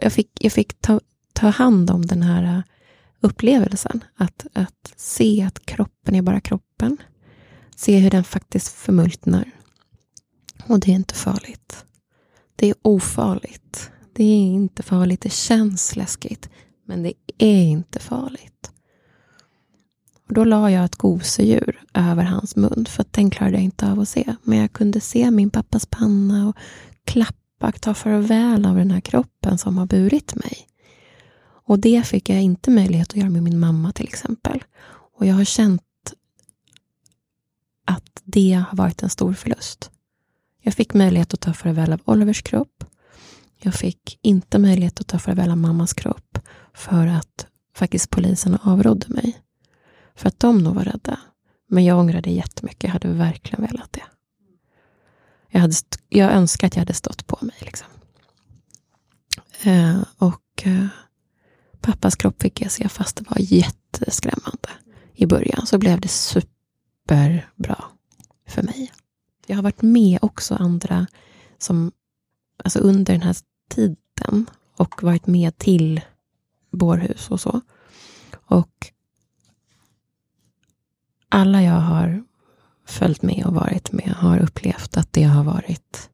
jag fick, jag fick ta, ta hand om den här äh, upplevelsen. Att, att se att kroppen är bara kroppen. Se hur den faktiskt förmultnar. Och det är inte farligt. Det är ofarligt. Det är inte farligt. Det känns läskigt. Men det är inte farligt. Och då la jag ett gosedjur över hans mun, för att den klarade jag inte av att se. Men jag kunde se min pappas panna och klappa, ta farväl av den här kroppen som har burit mig. Och det fick jag inte möjlighet att göra med min mamma till exempel. Och jag har känt att det har varit en stor förlust. Jag fick möjlighet att ta farväl av Olivers kropp. Jag fick inte möjlighet att ta farväl av mammas kropp för att faktiskt polisen avrådde mig. För att de nog var rädda. Men jag ångrade jättemycket. Jag hade verkligen velat det. Jag, hade, jag önskar att jag hade stått på mig. Liksom. Eh, och eh, Pappas kropp fick jag se fast det var jätteskrämmande. I början så blev det superbra för mig. Jag har varit med också andra som alltså under den här tiden och varit med till bårhus och så. Och alla jag har följt med och varit med har upplevt att det har varit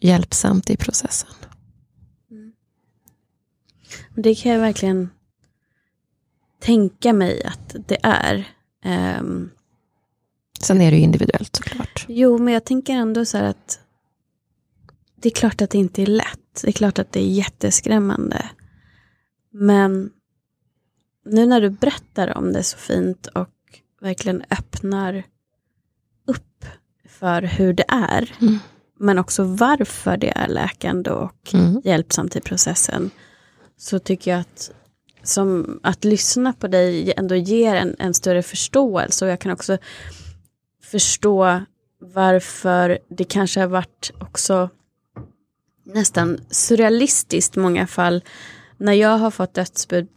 hjälpsamt i processen. Mm. Det kan jag verkligen tänka mig att det är. Um, Sen är det ju individuellt såklart. Jo, men jag tänker ändå så här att det är klart att det inte är lätt. Det är klart att det är jätteskrämmande. Men nu när du berättar om det så fint och verkligen öppnar upp för hur det är. Mm. Men också varför det är läkande och mm. hjälpsamt i processen. Så tycker jag att som att lyssna på dig ändå ger en, en större förståelse. Och jag kan också förstå varför det kanske har varit också nästan surrealistiskt i många fall. När jag har fått dödsbud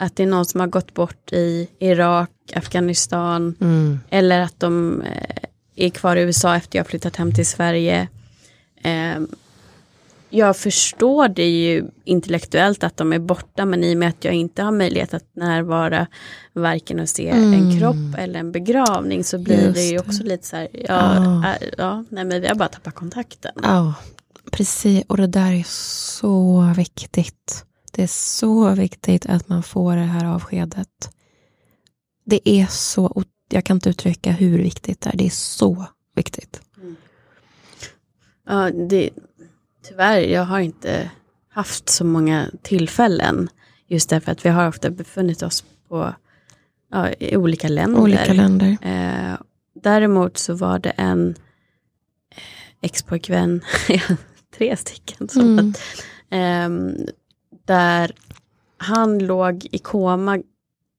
att det är någon som har gått bort i Irak, Afghanistan mm. eller att de eh, är kvar i USA efter jag flyttat hem till Sverige. Eh, jag förstår det ju intellektuellt att de är borta men i och med att jag inte har möjlighet att närvara varken och se mm. en kropp eller en begravning så blir Just det ju också lite så här, ja, oh. ja nej men vi har bara tappat kontakten. Ja, precis och det där är så viktigt. Det är så viktigt att man får det här avskedet. Det är så, jag kan inte uttrycka hur viktigt det är, det är så viktigt. Mm. Ja, det, tyvärr, jag har inte haft så många tillfällen. Just därför att vi har ofta befunnit oss på, ja, i olika länder. Olika länder. Eh, däremot så var det en eh, expojkvän, [LAUGHS] tre stycken, som mm. att, eh, där han låg i koma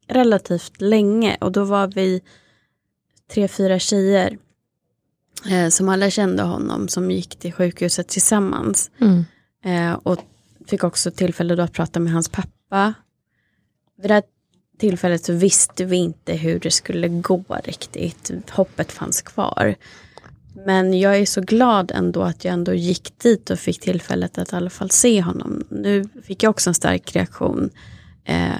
relativt länge och då var vi tre, fyra tjejer eh, som alla kände honom som gick till sjukhuset tillsammans. Mm. Eh, och fick också tillfälle då att prata med hans pappa. Vid det här tillfället så visste vi inte hur det skulle gå riktigt. Hoppet fanns kvar. Men jag är så glad ändå att jag ändå gick dit och fick tillfället att i alla fall se honom. Nu fick jag också en stark reaktion eh,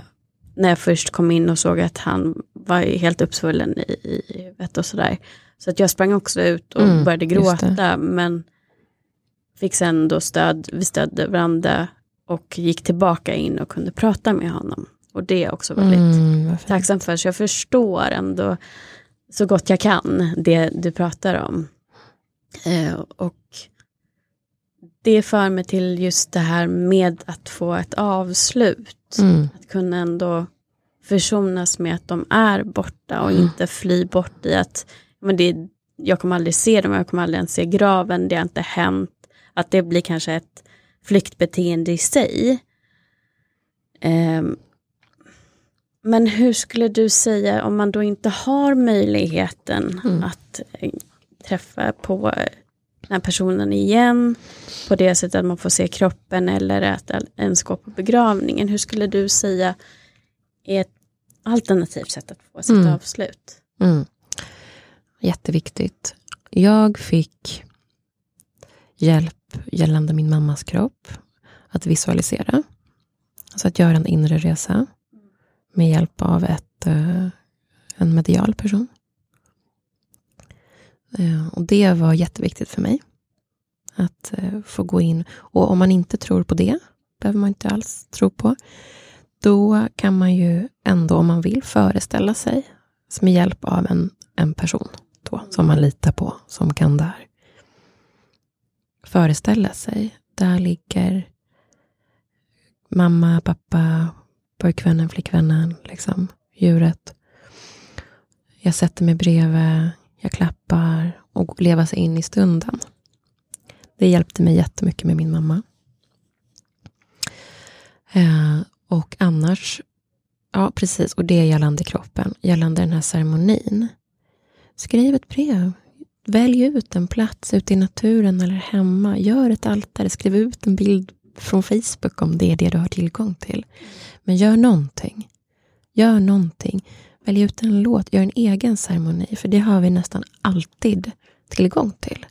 när jag först kom in och såg att han var helt uppsvullen i, i huvudet och sådär. Så att jag sprang också ut och mm, började gråta men fick sen då stöd, vi stödde varandra och gick tillbaka in och kunde prata med honom. Och det är också väldigt mm, tacksam för. Så jag förstår ändå så gott jag kan det du pratar om. Eh, och det för mig till just det här med att få ett avslut. Mm. Att kunna ändå försonas med att de är borta och mm. inte fly bort i att men det, jag kommer aldrig se dem, jag kommer aldrig ens se graven, det har inte hänt. Att det blir kanske ett flyktbeteende i sig. Um, men hur skulle du säga om man då inte har möjligheten mm. att eh, träffa på den här personen igen på det sättet att man får se kroppen eller att ens gå på begravningen. Hur skulle du säga är ett alternativt sätt att få sitt mm. avslut? Mm. Jätteviktigt. Jag fick hjälp gällande min mammas kropp att visualisera. Alltså att göra en inre resa med hjälp av ett, eh, en medial person. Eh, och det var jätteviktigt för mig. Att eh, få gå in. Och om man inte tror på det, behöver man inte alls tro på, då kan man ju ändå, om man vill, föreställa sig med hjälp av en, en person då, som man litar på, som kan där. Föreställa sig, där ligger mamma, pappa, pojkvännen, flickvännen, liksom, djuret. Jag sätter mig bredvid, jag klappar och leva sig in i stunden. Det hjälpte mig jättemycket med min mamma. Eh, och annars, ja precis, och det är gällande kroppen, gällande den här ceremonin. Skriv ett brev. Välj ut en plats ute i naturen eller hemma. Gör ett altare. Skriv ut en bild från Facebook om det är det du har tillgång till. Men gör någonting. Gör någonting. Välj ut en låt. Gör en egen ceremoni. För det har vi nästan alltid tillgång till.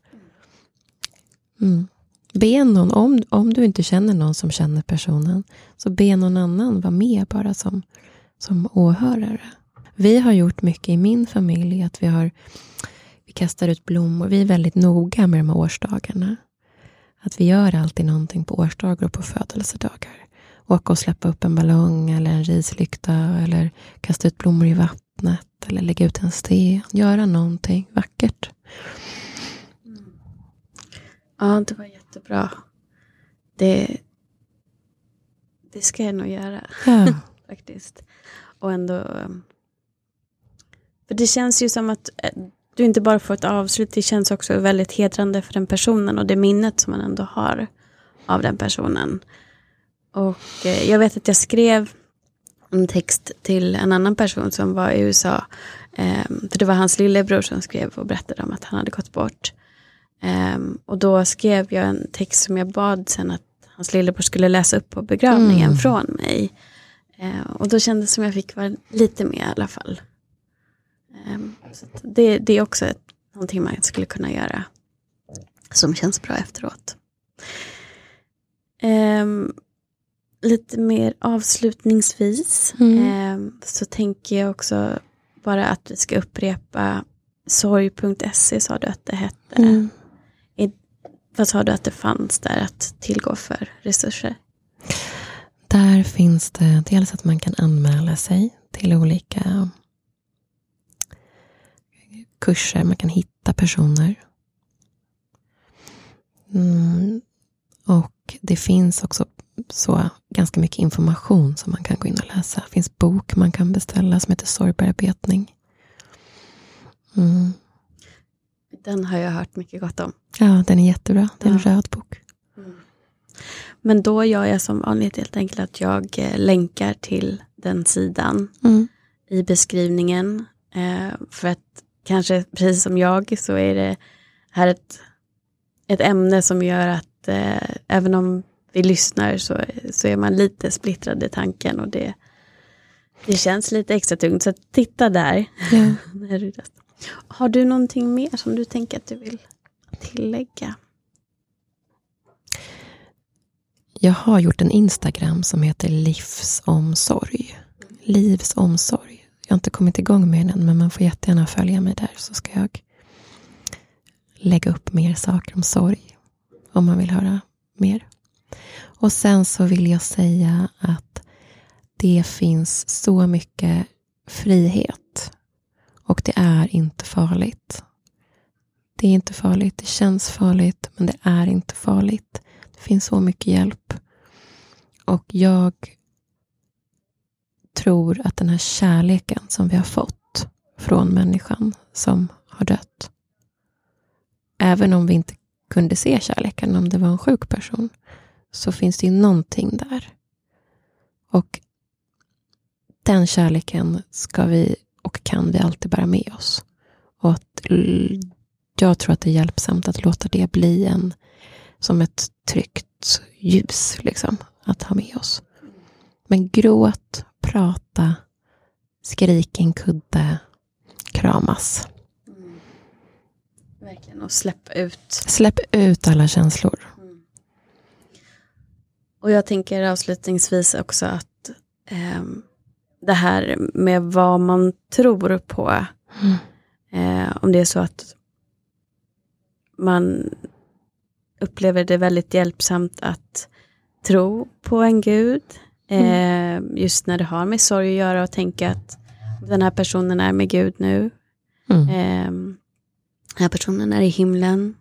Mm. Be någon, om, om du inte känner någon som känner personen, så be någon annan vara med bara som, som åhörare. Vi har gjort mycket i min familj, att vi har vi kastar ut blommor. Vi är väldigt noga med de här årsdagarna. Att vi gör alltid någonting på årsdagar och på födelsedagar. Åka och släppa upp en ballong eller en rislykta eller kasta ut blommor i vattnet eller lägga ut en sten. Göra någonting vackert. Ja, det var jättebra. Det, det ska jag nog göra. Ja. [LAUGHS] faktiskt. Och ändå... um, För det känns ju som att eh, du inte bara får ett avslut, det känns också väldigt hedrande för den personen och det minnet som man ändå har av den personen. Och eh, jag vet att jag skrev en text till en annan person som var i USA. Eh, för det var hans lillebror som skrev och berättade om att han hade gått bort. Eh, och då skrev jag en text som jag bad sen att hans lillebror skulle läsa upp på begravningen Mm. från mig. Eh, och då kändes det som jag fick vara lite med i alla fall. Ehm, så det, det är också ett, någonting man skulle kunna göra som känns bra efteråt. Ehm, lite mer avslutningsvis Mm. ehm, så tänker jag också bara att vi ska upprepa sorg.se sa du att det hette. Mm. Vad sa du att det fanns där att tillgå för resurser? Där finns det dels att man kan anmäla sig till olika kurser. Man kan hitta personer. Mm. Och det finns också så ganska mycket information som man kan gå in och läsa. Det finns bok man kan beställa som heter Sorgbearbetning. Mm. Den har jag hört mycket gott om. Ja, den är jättebra. Det är en Ja. röd bok. Men då gör jag som vanligt helt enkelt att jag eh, länkar till den sidan Mm. i beskrivningen. Eh, för att kanske precis som jag så är det här ett, ett ämne som gör att eh, även om vi lyssnar så, så är man lite splittrad i tanken och det, det känns lite extra tungt. Så titta där. Ja. [LAUGHS] när du röstar. Har du någonting mer som du tänker att du vill tillägga? Jag har gjort en Instagram som heter Livsomsorg. Livsomsorg. Jag har inte kommit igång med den, men man får jättegärna följa mig där så ska jag lägga upp mer saker om sorg. Om man vill höra mer. Och sen så vill jag säga att det finns så mycket frihet. Och det är inte farligt. Det är inte farligt. Det känns farligt, men det är inte farligt. Det finns så mycket hjälp. Och jag tror att den här kärleken som vi har fått från människan som har dött. Även om vi inte kunde se kärleken om det var en sjuk person. Så finns det ju någonting där. Och den kärleken ska vi och kan vi alltid bära med oss. Och att jag tror att det är hjälpsamt att låta det bli en som ett tryggt ljus liksom, att ha med oss. Men gråt, prata, skrik en kudde, kramas. Verkligen, och släpp ut. Släpp ut alla känslor. Och jag tänker avslutningsvis också att ehm, det här med vad man tror på. Mm. Eh, om det är så att man upplever det väldigt hjälpsamt att tro på en gud. Eh, just när det har med sorg att göra och tänka att den här personen är med Gud nu. Mm. Eh, den här personen är i himlen.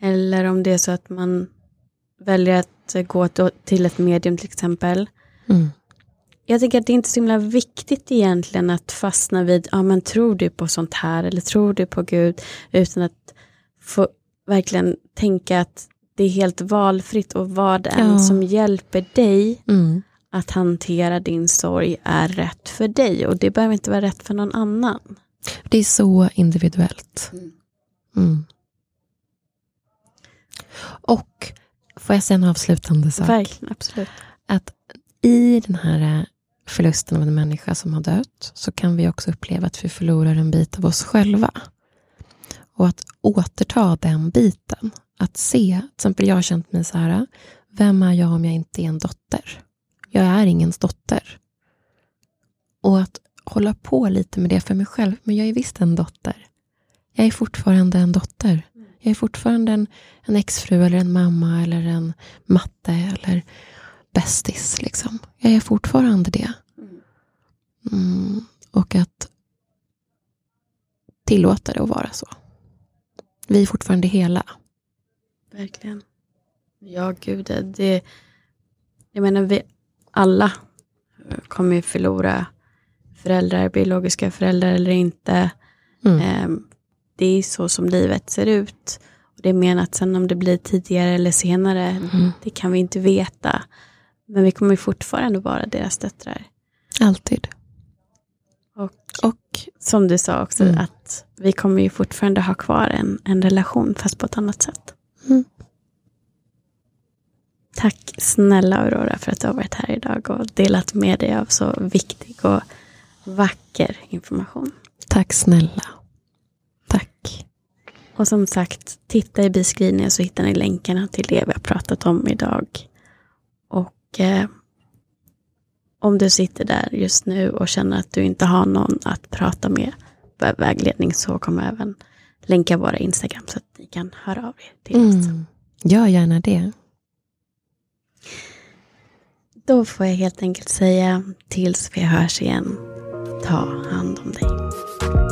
Eller om det är så att man väljer att gå till ett medium till exempel. Mm. Jag tycker att det är inte så himla viktigt egentligen att fastna vid, ja men tror du på sånt här eller tror du på Gud, utan att få verkligen tänka att det är helt valfritt och vad än Ja. som hjälper dig Mm. att hantera din sorg är rätt för dig och det behöver inte vara rätt för någon annan. Det är så individuellt. Mm. Och får jag säga en avslutande sak? Verkligen, absolut. att i den här eh, förlusten av en människa som har dött så kan vi också uppleva att vi förlorar en bit av oss själva. Och att återta den biten, att se, till exempel jag har känt mig så här, vem är jag om jag inte är en dotter? Jag är ingens dotter. Och att hålla på lite med det för mig själv, men jag är visst en dotter. Jag är fortfarande en dotter. Jag är fortfarande en, en exfru eller en mamma eller en matte eller bästis. Liksom. Jag är fortfarande det. Mm, och att tillåta det att vara så. Vi är fortfarande hela. Verkligen. Ja, gud. Det, jag menar, vi alla kommer ju förlora föräldrar, biologiska föräldrar eller inte. Mm. Det är så som livet ser ut. Och det är menat sen om det blir tidigare eller senare, mm. det kan vi inte veta. Men vi kommer fortfarande vara deras döttrar. Alltid. Och, och som du sa också, mm. att vi kommer ju fortfarande ha kvar en, en relation, fast på ett annat sätt. Mm. Tack snälla Aurora för att du har varit här idag och delat med dig av så viktig och vacker information. Tack snälla. Och som sagt, titta i beskrivningen så hittar ni länkarna till det vi har pratat om idag. Och eh, om du sitter där just nu och känner att du inte har någon att prata med vägledning så kommer jag även länka våra Instagram så att ni kan höra av er till oss. Mm. Gör gärna det. Då får jag helt enkelt säga tills vi hörs igen. Ta hand om dig.